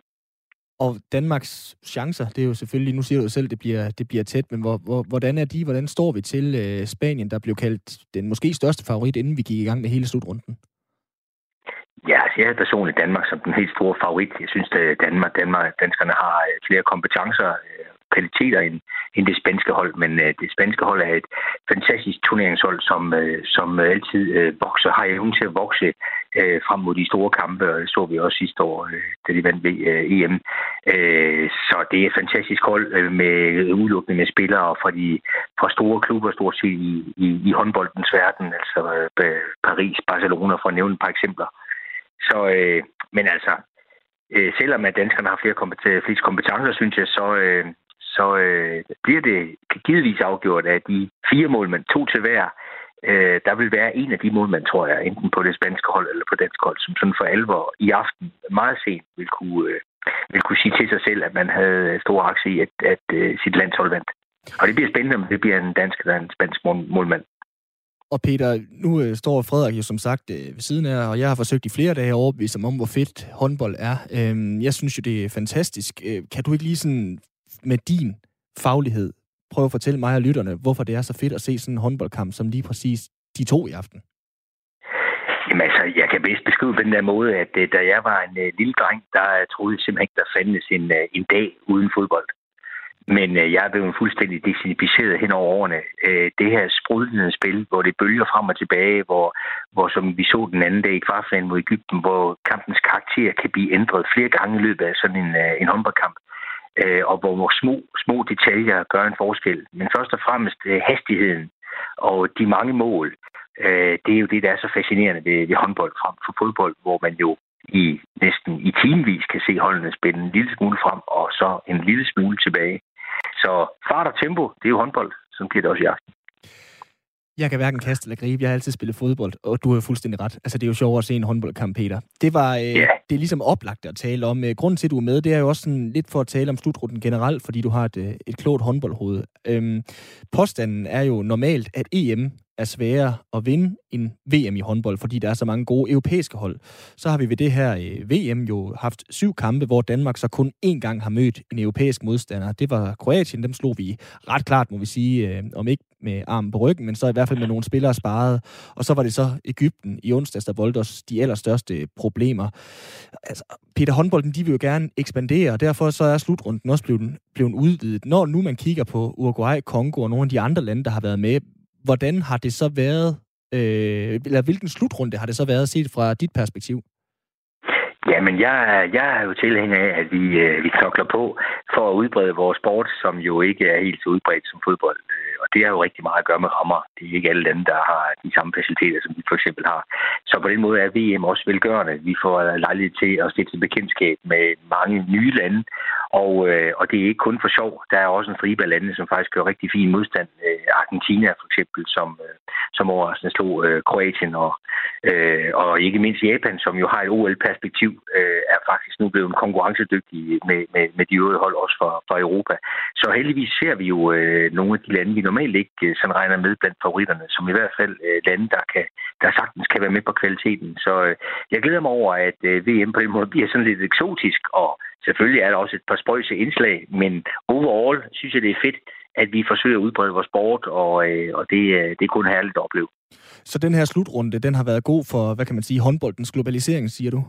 Og Danmarks chancer, det er jo selvfølgelig, nu siger du selv, det bliver, det bliver tæt, men hvor, hvor, hvordan er de, hvordan står vi til øh, Spanien, der blev kaldt den måske største favorit, inden vi gik i gang med hele slutrunden? Ja, altså jeg er personligt Danmark som den helt store favorit. Jeg synes, at Danmark, Danmark, danskerne har øh, flere kompetencer, øh, kvaliteter end, end det spanske hold, men øh, det spanske hold er et fantastisk turneringshold, som, øh, som øh, altid øh, vokser, har evnen til at vokse øh, frem mod de store kampe, og det så vi også sidste år, øh, da de vandt ved øh, EM. Øh, så det er et fantastisk hold øh, med udelukkende med spillere fra, de, fra store klubber, stort set i, i, i håndboldens verden, altså øh, Paris, Barcelona, for at nævne et par eksempler. Så, øh, men altså, øh, selvom at danskerne har flere kompetencer, kompetencer synes jeg, så, øh, så øh, bliver det givetvis afgjort af de fire målmænd, to til hver. Øh, der vil være en af de målmænd, tror jeg, enten på det spanske hold eller på dansk hold, som sådan for alvor i aften meget sent vil kunne, øh, vil kunne sige til sig selv, at man havde stor aktie i, at, at øh, sit landshold vandt. Og det bliver spændende, om det bliver en dansk eller en spansk målmand. Og Peter, nu øh, står Frederik jo som sagt øh, ved siden af, og jeg har forsøgt i flere dage at overbevise om, hvor fedt håndbold er. Øhm, jeg synes jo, det er fantastisk. Øh, kan du ikke lige sådan med din faglighed prøve at fortælle mig og lytterne, hvorfor det er så fedt at se sådan en håndboldkamp som lige præcis de to i aften? Jamen altså, jeg kan bedst beskrive på den der måde, at øh, da jeg var en uh, lille dreng, der øh, troede simpelthen ikke, der fandtes en, uh, en dag uden fodbold. Men uh, jeg er blevet fuldstændig desinficeret hen over årene. Uh, det her sprudlende spil, hvor det bølger frem og tilbage, hvor, hvor som vi så den anden dag i kvartfinalen mod Ægypten, hvor kampens karakter kan blive ændret flere gange i løbet af sådan en, uh, en håndboldkamp øh, og hvor små, små detaljer gør en forskel. Men først og fremmest øh, hastigheden og de mange mål, øh, det er jo det, der er så fascinerende ved, ved håndbold frem for fodbold, hvor man jo i næsten i timevis kan se holdene spænde en lille smule frem, og så en lille smule tilbage. Så fart og tempo, det er jo håndbold, som bliver det også i aften. Jeg kan hverken kaste eller gribe. Jeg har altid spillet fodbold, og du har jo fuldstændig ret. Altså, det er jo sjovere at se en håndboldkamp, Peter. Det var, øh, yeah. det er ligesom oplagt at tale om. Øh, grunden til, at du er med, det er jo også sådan lidt for at tale om slutrunden generelt, fordi du har et, øh, et klogt håndboldhoved. Øhm, påstanden er jo normalt, at EM er sværere at vinde end VM i håndbold, fordi der er så mange gode europæiske hold. Så har vi ved det her øh, VM jo haft syv kampe, hvor Danmark så kun én gang har mødt en europæisk modstander. Det var Kroatien, dem slog vi ret klart, må vi sige, øh, om ikke med armen på ryggen, men så i hvert fald med nogle spillere sparet. Og så var det så Ægypten i onsdags, der voldte os de allerstørste problemer. Altså, Peter håndbolden, de vil jo gerne ekspandere, og derfor så er slutrunden også blevet, blevet udvidet. Når nu man kigger på Uruguay, Kongo og nogle af de andre lande, der har været med, hvordan har det så været, øh, eller hvilken slutrunde har det så været set fra dit perspektiv? Jamen, jeg, jeg er jo tilhænger af, at vi, øh, vi knokler på for at udbrede vores sport, som jo ikke er helt så udbredt som fodbold. Det har jo rigtig meget at gøre med rammer. Det er ikke alle lande, der har de samme faciliteter, som vi for eksempel har. Så på den måde er VM også velgørende. Vi får lejlighed til at stifte bekendtskab med mange nye lande, og, øh, og det er ikke kun for sjov. Der er også en stribe af lande, som faktisk gør rigtig fin modstand. Øh, Argentina for eksempel, som, øh, som overraskende slog øh, Kroatien, og, øh, og ikke mindst Japan, som jo har et OL-perspektiv, øh, er faktisk nu blevet konkurrencedygtig med, med, med de øvrige hold også fra, fra Europa. Så heldigvis ser vi jo øh, nogle af de lande, vi normalt ikke øh, sådan regner med blandt favoritterne, som i hvert fald øh, lande, der, kan, der sagtens kan være med på kvaliteten. Så øh, jeg glæder mig over, at VM på den måde bliver sådan lidt eksotisk, og selvfølgelig er der også et par spøjse indslag, men overall synes jeg, det er fedt, at vi forsøger at udbrede vores sport, og, øh, og det, øh, det er kun herligt at opleve. Så den her slutrunde, den har været god for, hvad kan man sige, håndboldens globalisering, siger du?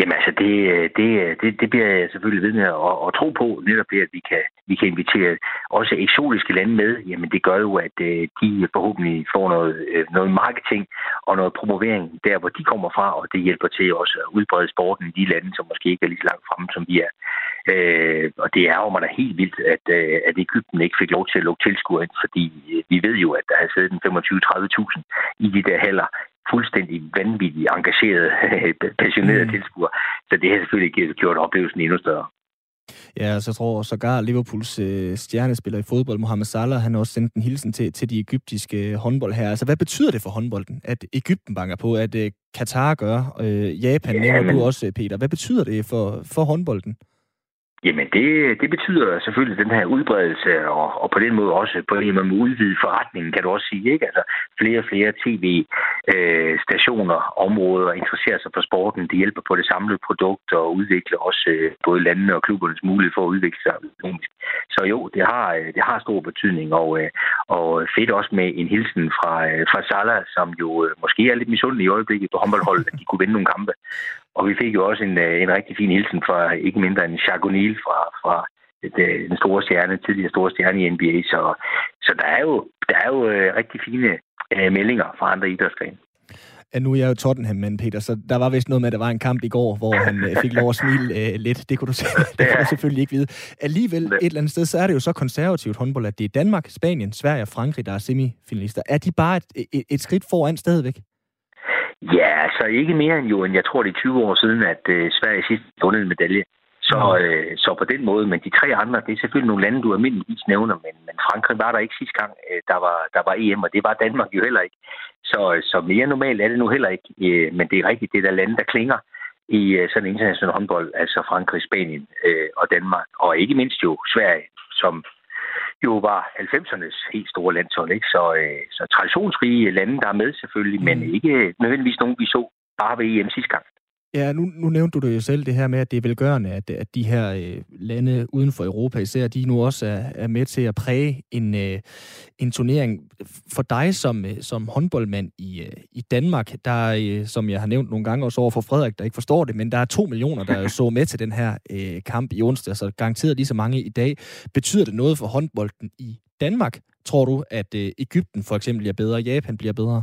Jamen altså, det, øh, det, øh, det, det bliver jeg selvfølgelig ved med at, at tro på, netop det, at vi kan, vi kan invitere også eksotiske lande med. Jamen det gør jo, at øh, de forhåbentlig får noget, noget marketing og noget promovering der, hvor de kommer fra, og det hjælper til også at udbrede sporten i de lande, som måske ikke er lige så langt fremme, som vi er. Øh, og det er jo mig da helt vildt, at, at Ægypten ikke fik lov til at lukke tilskuer ind, fordi vi ved jo, at der har siddet 25-30.000 i de der haller fuldstændig vanvittigt engageret, passionerede mm. tilskuere. Så det har selvfølgelig gjort oplevelsen endnu større. Ja, så jeg tror sågar Liverpools øh, stjernespiller i fodbold, Mohamed Salah, han har også sendt en hilsen til, til de egyptiske håndbold her. Altså, hvad betyder det for håndbolden, at Ægypten banker på, at øh, Katar gør, øh, Japan ja, nævner men... du også, Peter. Hvad betyder det for, for håndbolden? Jamen, det, det betyder selvfølgelig den her udbredelse, og, og på den måde også på en måde udvide forretningen, kan du også sige. Ikke? Altså, flere og flere tv-stationer, øh, områder interesserer sig for sporten. Det hjælper på det samlede produkt og udvikle også øh, både landene og klubbernes mulighed for at udvikle sig økonomisk. Så jo, det har, øh, det har stor betydning, og, øh, og fedt også med en hilsen fra, øh, fra Salah, som jo øh, måske er lidt misundelig i øjeblikket på håndboldholdet, at de kunne vinde nogle kampe. Og vi fik jo også en, øh, en rigtig fin hilsen fra ikke mindre end Jacques O'Neal fra, fra øh, den store stjerne, tidligere store stjerne i NBA. Så, så der er jo, der er jo øh, rigtig fine meldinger fra andre idrætsgrene. Nu er jeg jo Tottenham-mand, Peter, så der var vist noget med, at der var en kamp i går, hvor han fik lov at smile øh, lidt. Det kunne, du, det kunne du selvfølgelig ikke vide. Alligevel, et eller andet sted, så er det jo så konservativt håndbold, at det er Danmark, Spanien, Sverige og Frankrig, der er semifinalister. Er de bare et, et, et skridt foran stadigvæk? Ja, altså ikke mere end jo, end jeg tror, det er 20 år siden, at øh, Sverige sidst vundet en medalje. Så, øh, så på den måde, men de tre andre, det er selvfølgelig nogle lande, du almindeligvis nævner, men, men Frankrig var der ikke sidste gang, øh, der, var, der var EM, og det var Danmark jo heller ikke. Så, så mere normalt er det nu heller ikke, øh, men det er rigtigt, det er der lande, der klinger i øh, sådan en international håndbold, altså Frankrig, Spanien øh, og Danmark, og ikke mindst jo Sverige, som jo var 90'ernes helt store landshold. Ikke? Så, øh, så traditionsrige lande, der er med selvfølgelig, mm. men ikke nødvendigvis nogen, vi så bare ved EM sidste gang. Ja, nu, nu nævnte du det jo selv, det her med, at det er velgørende, at, at de her øh, lande uden for Europa især, de nu også er, er med til at præge en, øh, en turnering. For dig som, øh, som håndboldmand i, øh, i Danmark, der øh, som jeg har nævnt nogle gange også over for Frederik, der ikke forstår det, men der er to millioner, der så med til den her øh, kamp i onsdag, så garanteret lige så mange i dag. Betyder det noget for håndbolden i Danmark? Tror du, at øh, Ægypten for eksempel bliver bedre, Japan bliver bedre?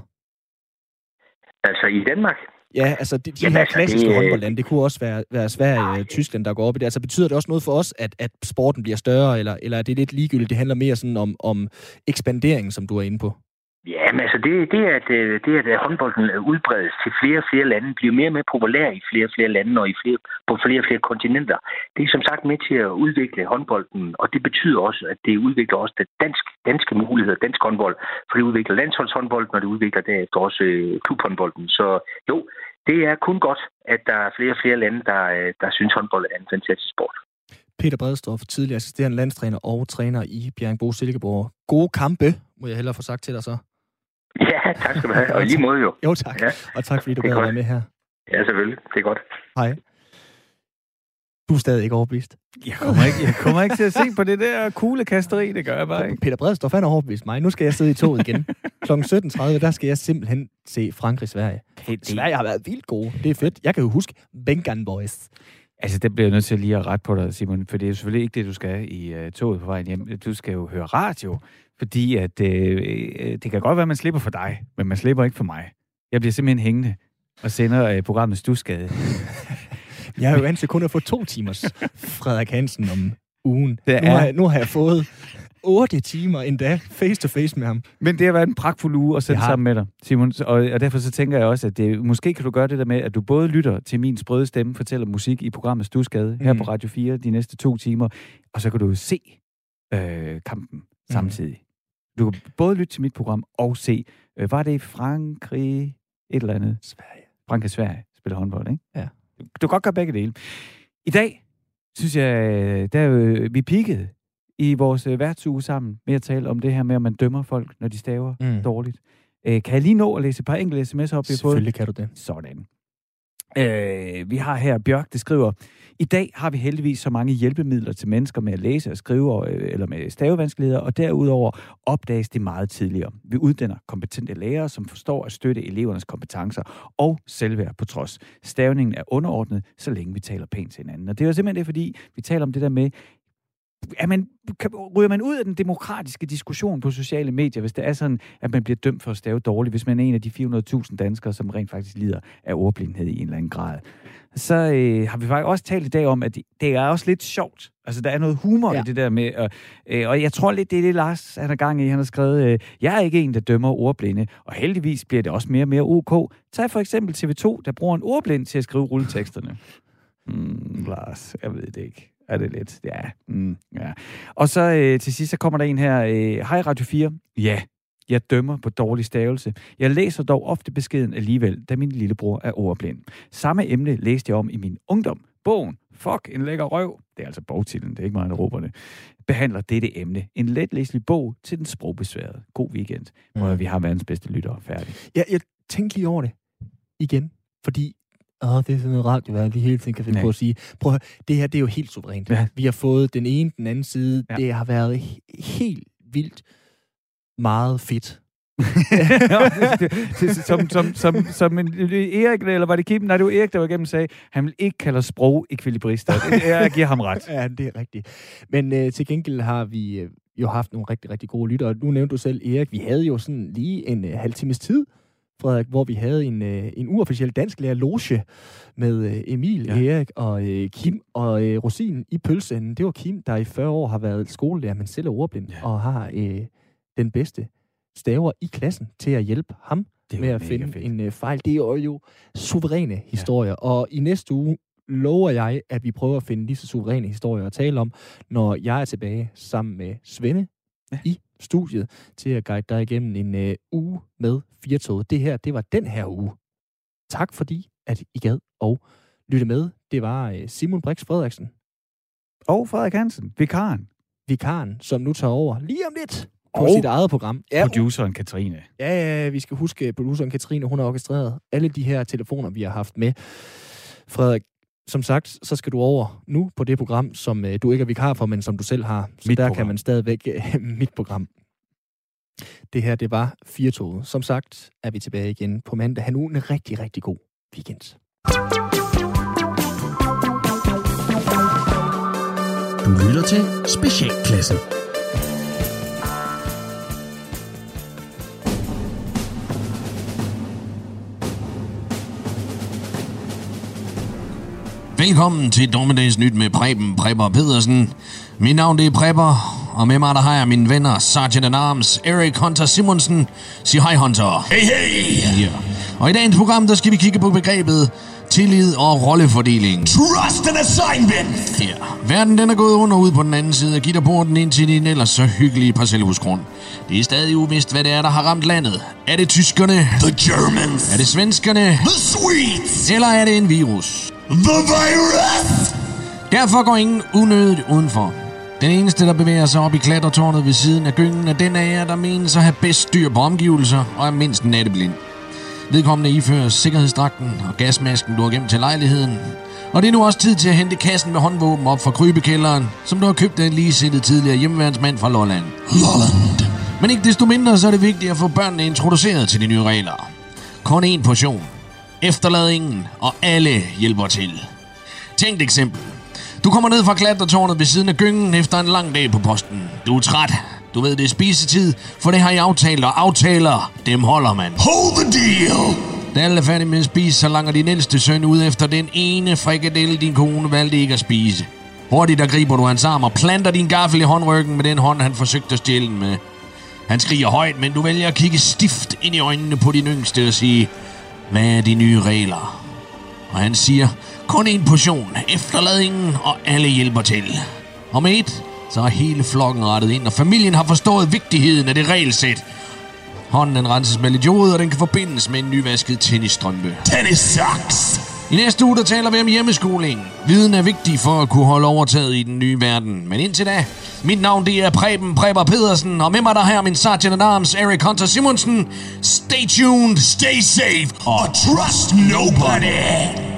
Altså i Danmark? Ja, altså de, de Jamen, her altså, klassiske det... håndboldlande, det kunne også være, være Sverige og Tyskland, der går op i det. Altså betyder det også noget for os, at, at sporten bliver større, eller, eller er det lidt ligegyldigt? Det handler mere sådan om, om ekspandering, som du er inde på. Ja, men altså det, det, er, at, øh, det at øh, håndbolden øh, udbredes til flere og flere lande, bliver mere og mere populær i flere og flere lande og i flere, på flere og flere kontinenter. Det er som sagt med til at udvikle håndbolden, og det betyder også, at det udvikler også det dansk, danske muligheder, dansk håndbold, for det udvikler landsholdshåndbolden, og det udvikler derefter også øh, klubhåndbolden. Så jo, det er kun godt, at der er flere og flere lande, der, der synes håndbold er en fantastisk sport. Peter Bredstof, tidligere assisterende landstræner og træner i Bjerringbro Silkeborg. Gode kampe, må jeg hellere få sagt til dig så. Ja, tak skal du have. Og lige måde jo. Jo, tak. Ja. Og tak, fordi du gad være med her. Ja, selvfølgelig. Det er godt. Hej. Du er stadig ikke overbevist. Jeg kommer ikke, jeg kommer ikke til at se på det der kuglekasteri, det gør jeg bare ikke. Peter Bredstof, han har overbevist mig. Nu skal jeg sidde i toget igen. Kl. 17.30, der skal jeg simpelthen se Frankrig-Sverige. Sverige har været vildt gode. Det er fedt. Jeg kan jo huske Bengan Boys. Altså, det bliver jeg nødt til lige at rette på dig, Simon, for det er jo selvfølgelig ikke det, du skal i uh, toget på vejen hjem. Du skal jo høre radio, fordi at, uh, det kan godt være, at man slipper for dig, men man slipper ikke for mig. Jeg bliver simpelthen hængende og sender uh, programmet Stusgade. jeg er jo vant til kun at få to timers Frederik Hansen om ugen. Det Nu, er- har jeg, nu har jeg fået 8 timer endda face to face med ham. Men det har været en pragtfuld uge at sætte sammen med dig, Simon. Og, og derfor så tænker jeg også, at det, måske kan du gøre det der med, at du både lytter til min sprøde stemme, fortæller musik i programmet Stusgade, her Mm. på Radio 4 de næste to timer, og så kan du se øh, kampen samtidig. Du kan både lytte til mit program og se, øh, var det i Frankrig, et eller andet? Sverige. Frankrig, Sverige spiller håndbold, ikke? Ja. Du, du kan godt gøre begge dele. I dag, synes jeg, der er jo, vi peakede i vores øh, værtsuge sammen med at tale om det her med, at man dømmer folk, når de staver Mm. mm. dårligt. Øh, kan jeg lige nå at læse et par enkelte sms'er op, vi har fået? Selvfølgelig kan du det. Sådan. Øh, vi har her Bjørk, der skriver, i dag har vi heldigvis så mange hjælpemidler til mennesker med at læse og skrive, øh, eller med stavevanskeligheder, og derudover opdages det meget tidligere. Vi uddanner kompetente lærere, som forstår at støtte elevernes kompetencer og selvværd på trods. Stavningen er underordnet, så længe vi taler pænt til hinanden. Og det er jo simpelthen det, fordi vi taler om det der med, er man, kan, ryger man ud af den demokratiske diskussion på sociale medier, hvis det er sådan, at man bliver dømt for at stave dårligt, hvis man er en af de 400.000 danskere, som rent faktisk lider af ordblindhed i en eller anden grad. Så øh, har vi faktisk også talt i dag om, at det, det er også lidt sjovt. Altså, der er noget humor ja. I det der med, og, øh, og jeg tror lidt, det er det, Lars han er gang i. Han har skrevet, øh, jeg er ikke en, der dømmer ordblinde, og heldigvis bliver det også mere og mere ok. Tag for eksempel TV2, der bruger en ordblind til at skrive rulleteksterne. Mm, Lars, jeg ved det ikke. Er det lidt? Ja. Mm, ja. Og så øh, til sidst, så kommer der en her. Øh, Hej Radio 4. Ja, jeg dømmer på dårlig stavelse. Jeg læser dog ofte beskeden alligevel, da min lillebror er ordblind. Samme emne læste jeg om i min ungdom. Bogen, Fuck, en lækker røv, det er altså bogtitlen, det er ikke mig, der råber det, behandler dette emne. En letlæselig bog til den sprogbesværede. God weekend. Hvor Mm. vi har verdens bedste lyttere færdig. Jeg, jeg tænkte lige over det igen, fordi åh, det er sådan noget radio, hvad vi hele tiden kan finde Nej. på at sige. Prøv at høre, det her det er jo helt suverænt. Ja. Vi har fået den ene, den anden side. Ja. Det har været he- helt vildt meget fedt. som, som, som, som en, Erik, eller var det Kim? Nej, det var Erik, der var igennem sagde, han vil ikke kalde os sprogekvilibrister. Jeg giver ham ret. Ja, det er rigtigt. Men øh, til gengæld har vi øh, jo haft nogle rigtig, rigtig gode lyttere. Nu nævnte du selv, Erik, vi havde jo sådan lige en øh, halv times tid, Frederik, hvor vi havde en, øh, en uofficiel dansk lærer loge med øh, Emil, Ja. ja. Erik og øh, Kim og øh, Rosin i pølseenden. Det var Kim, der i 40 år har været skolelærer, men selv er ordblind, Ja. ja. og har øh, den bedste staver i klassen til at hjælpe ham Det med at finde fedt. en øh, fejl. Det er jo, suveræne historier, og i næste uge lover jeg, at vi prøver at finde lige så suveræne historier at tale om, når jeg er tilbage sammen med Svende Ja. i studiet til at guide dig igennem en øh, uge med Firtoget. Det her, det var den her uge. Tak fordi, at I gad og lytte med. Det var øh, Simon Brix Frederiksen, Og Frederik Hansen, vikaren. vikaren, som nu tager over lige om lidt på Og sit eget program. Ja, Produceren Katrine. Ja, ja, vi skal huske, produceren Katrine, hun har orkestreret alle de her telefoner, vi har haft med. Frederik, som sagt, så skal du over nu på det program, som øh, du ikke er vikar for, men som du selv har. Så Mit der program. kan man stadigvæk... Øh, mit program. Det her, det var Firtoget. Som sagt, er vi tilbage igen på mandag. Han nu en rigtig, rigtig god weekend. Du lytter til Specialklassen. Velkommen til Dommedags Nyt med Preben Prepper Pedersen. Mit navn det er Prepper, og med mig der har jeg mine venner Sergeant at Arms, Erik Hunter Simonsen. Sig hej Hunter. Hey hey! Ja. Og i dagens program, der skal vi kigge på begrebet tillid og rollefordeling. Trust and assignment. Ja. Verden den er gået under ud på den anden side af gitterporten ind til din ellers så hyggelige parcelhusgrund. Det er stadig uvist, hvad det er, der har ramt landet. Er det tyskerne? The Germans. Er det svenskerne? The Swedes. Eller er det en virus? The virus. Derfor går ingen unødigt udenfor. Den eneste, der bevæger sig op i klatretårnet ved siden af gyngen, er den af jer, der menes at have bedst styr på omgivelser og er mindst natteblind. Vedkommende ifører sikkerhedsdragten og gasmasken, du har gemt til lejligheden. Og det er nu også tid til at hente kassen med håndvåben op fra krybekælderen, som du har købt af en ligesættet tidligere hjemmeværnsmand fra Lolland. Lolland. Men ikke desto mindre, så er det vigtigt at få børnene introduceret til de nye regler. Kun én portion. Efterlad ingen, og alle hjælper til. Tænk et eksempel. Du kommer ned fra klatretårnet ved siden af gyngen efter en lang dag på posten. Du er træt. Du ved, det er spisetid, for det har I aftalt, og aftaler, dem holder man. Hold the deal. Da alle er færdige med at spise, så langer din ældste søn ud efter den ene frikadelle, din kone valgte ikke at spise. Hurtigt der griber du hans arm og planter din gaffel i håndryggen med den hånd, han forsøgte at stjæle med. Han skriger højt, men du vælger at kigge stift ind i øjnene på din yngste og sige, hvad er de nye regler? Og han siger, kun en portion, efterlad ingen, og alle hjælper til. Om et, så er hele flokken rettet ind, og familien har forstået vigtigheden af det regelsæt. Hånden renses med lidt jod, og den kan forbindes med en nyvasket tennisstrømpe. Tennis sucks. I næste uge, der taler vi om hjemmeskoling. Viden er vigtig for at kunne holde overtaget i den nye verden. Men indtil da, mit navn det er Preben Preber Pedersen, og med mig der her min sergeant at arms, Erik Hunter Simonsen. Stay tuned. Stay safe og trust nobody.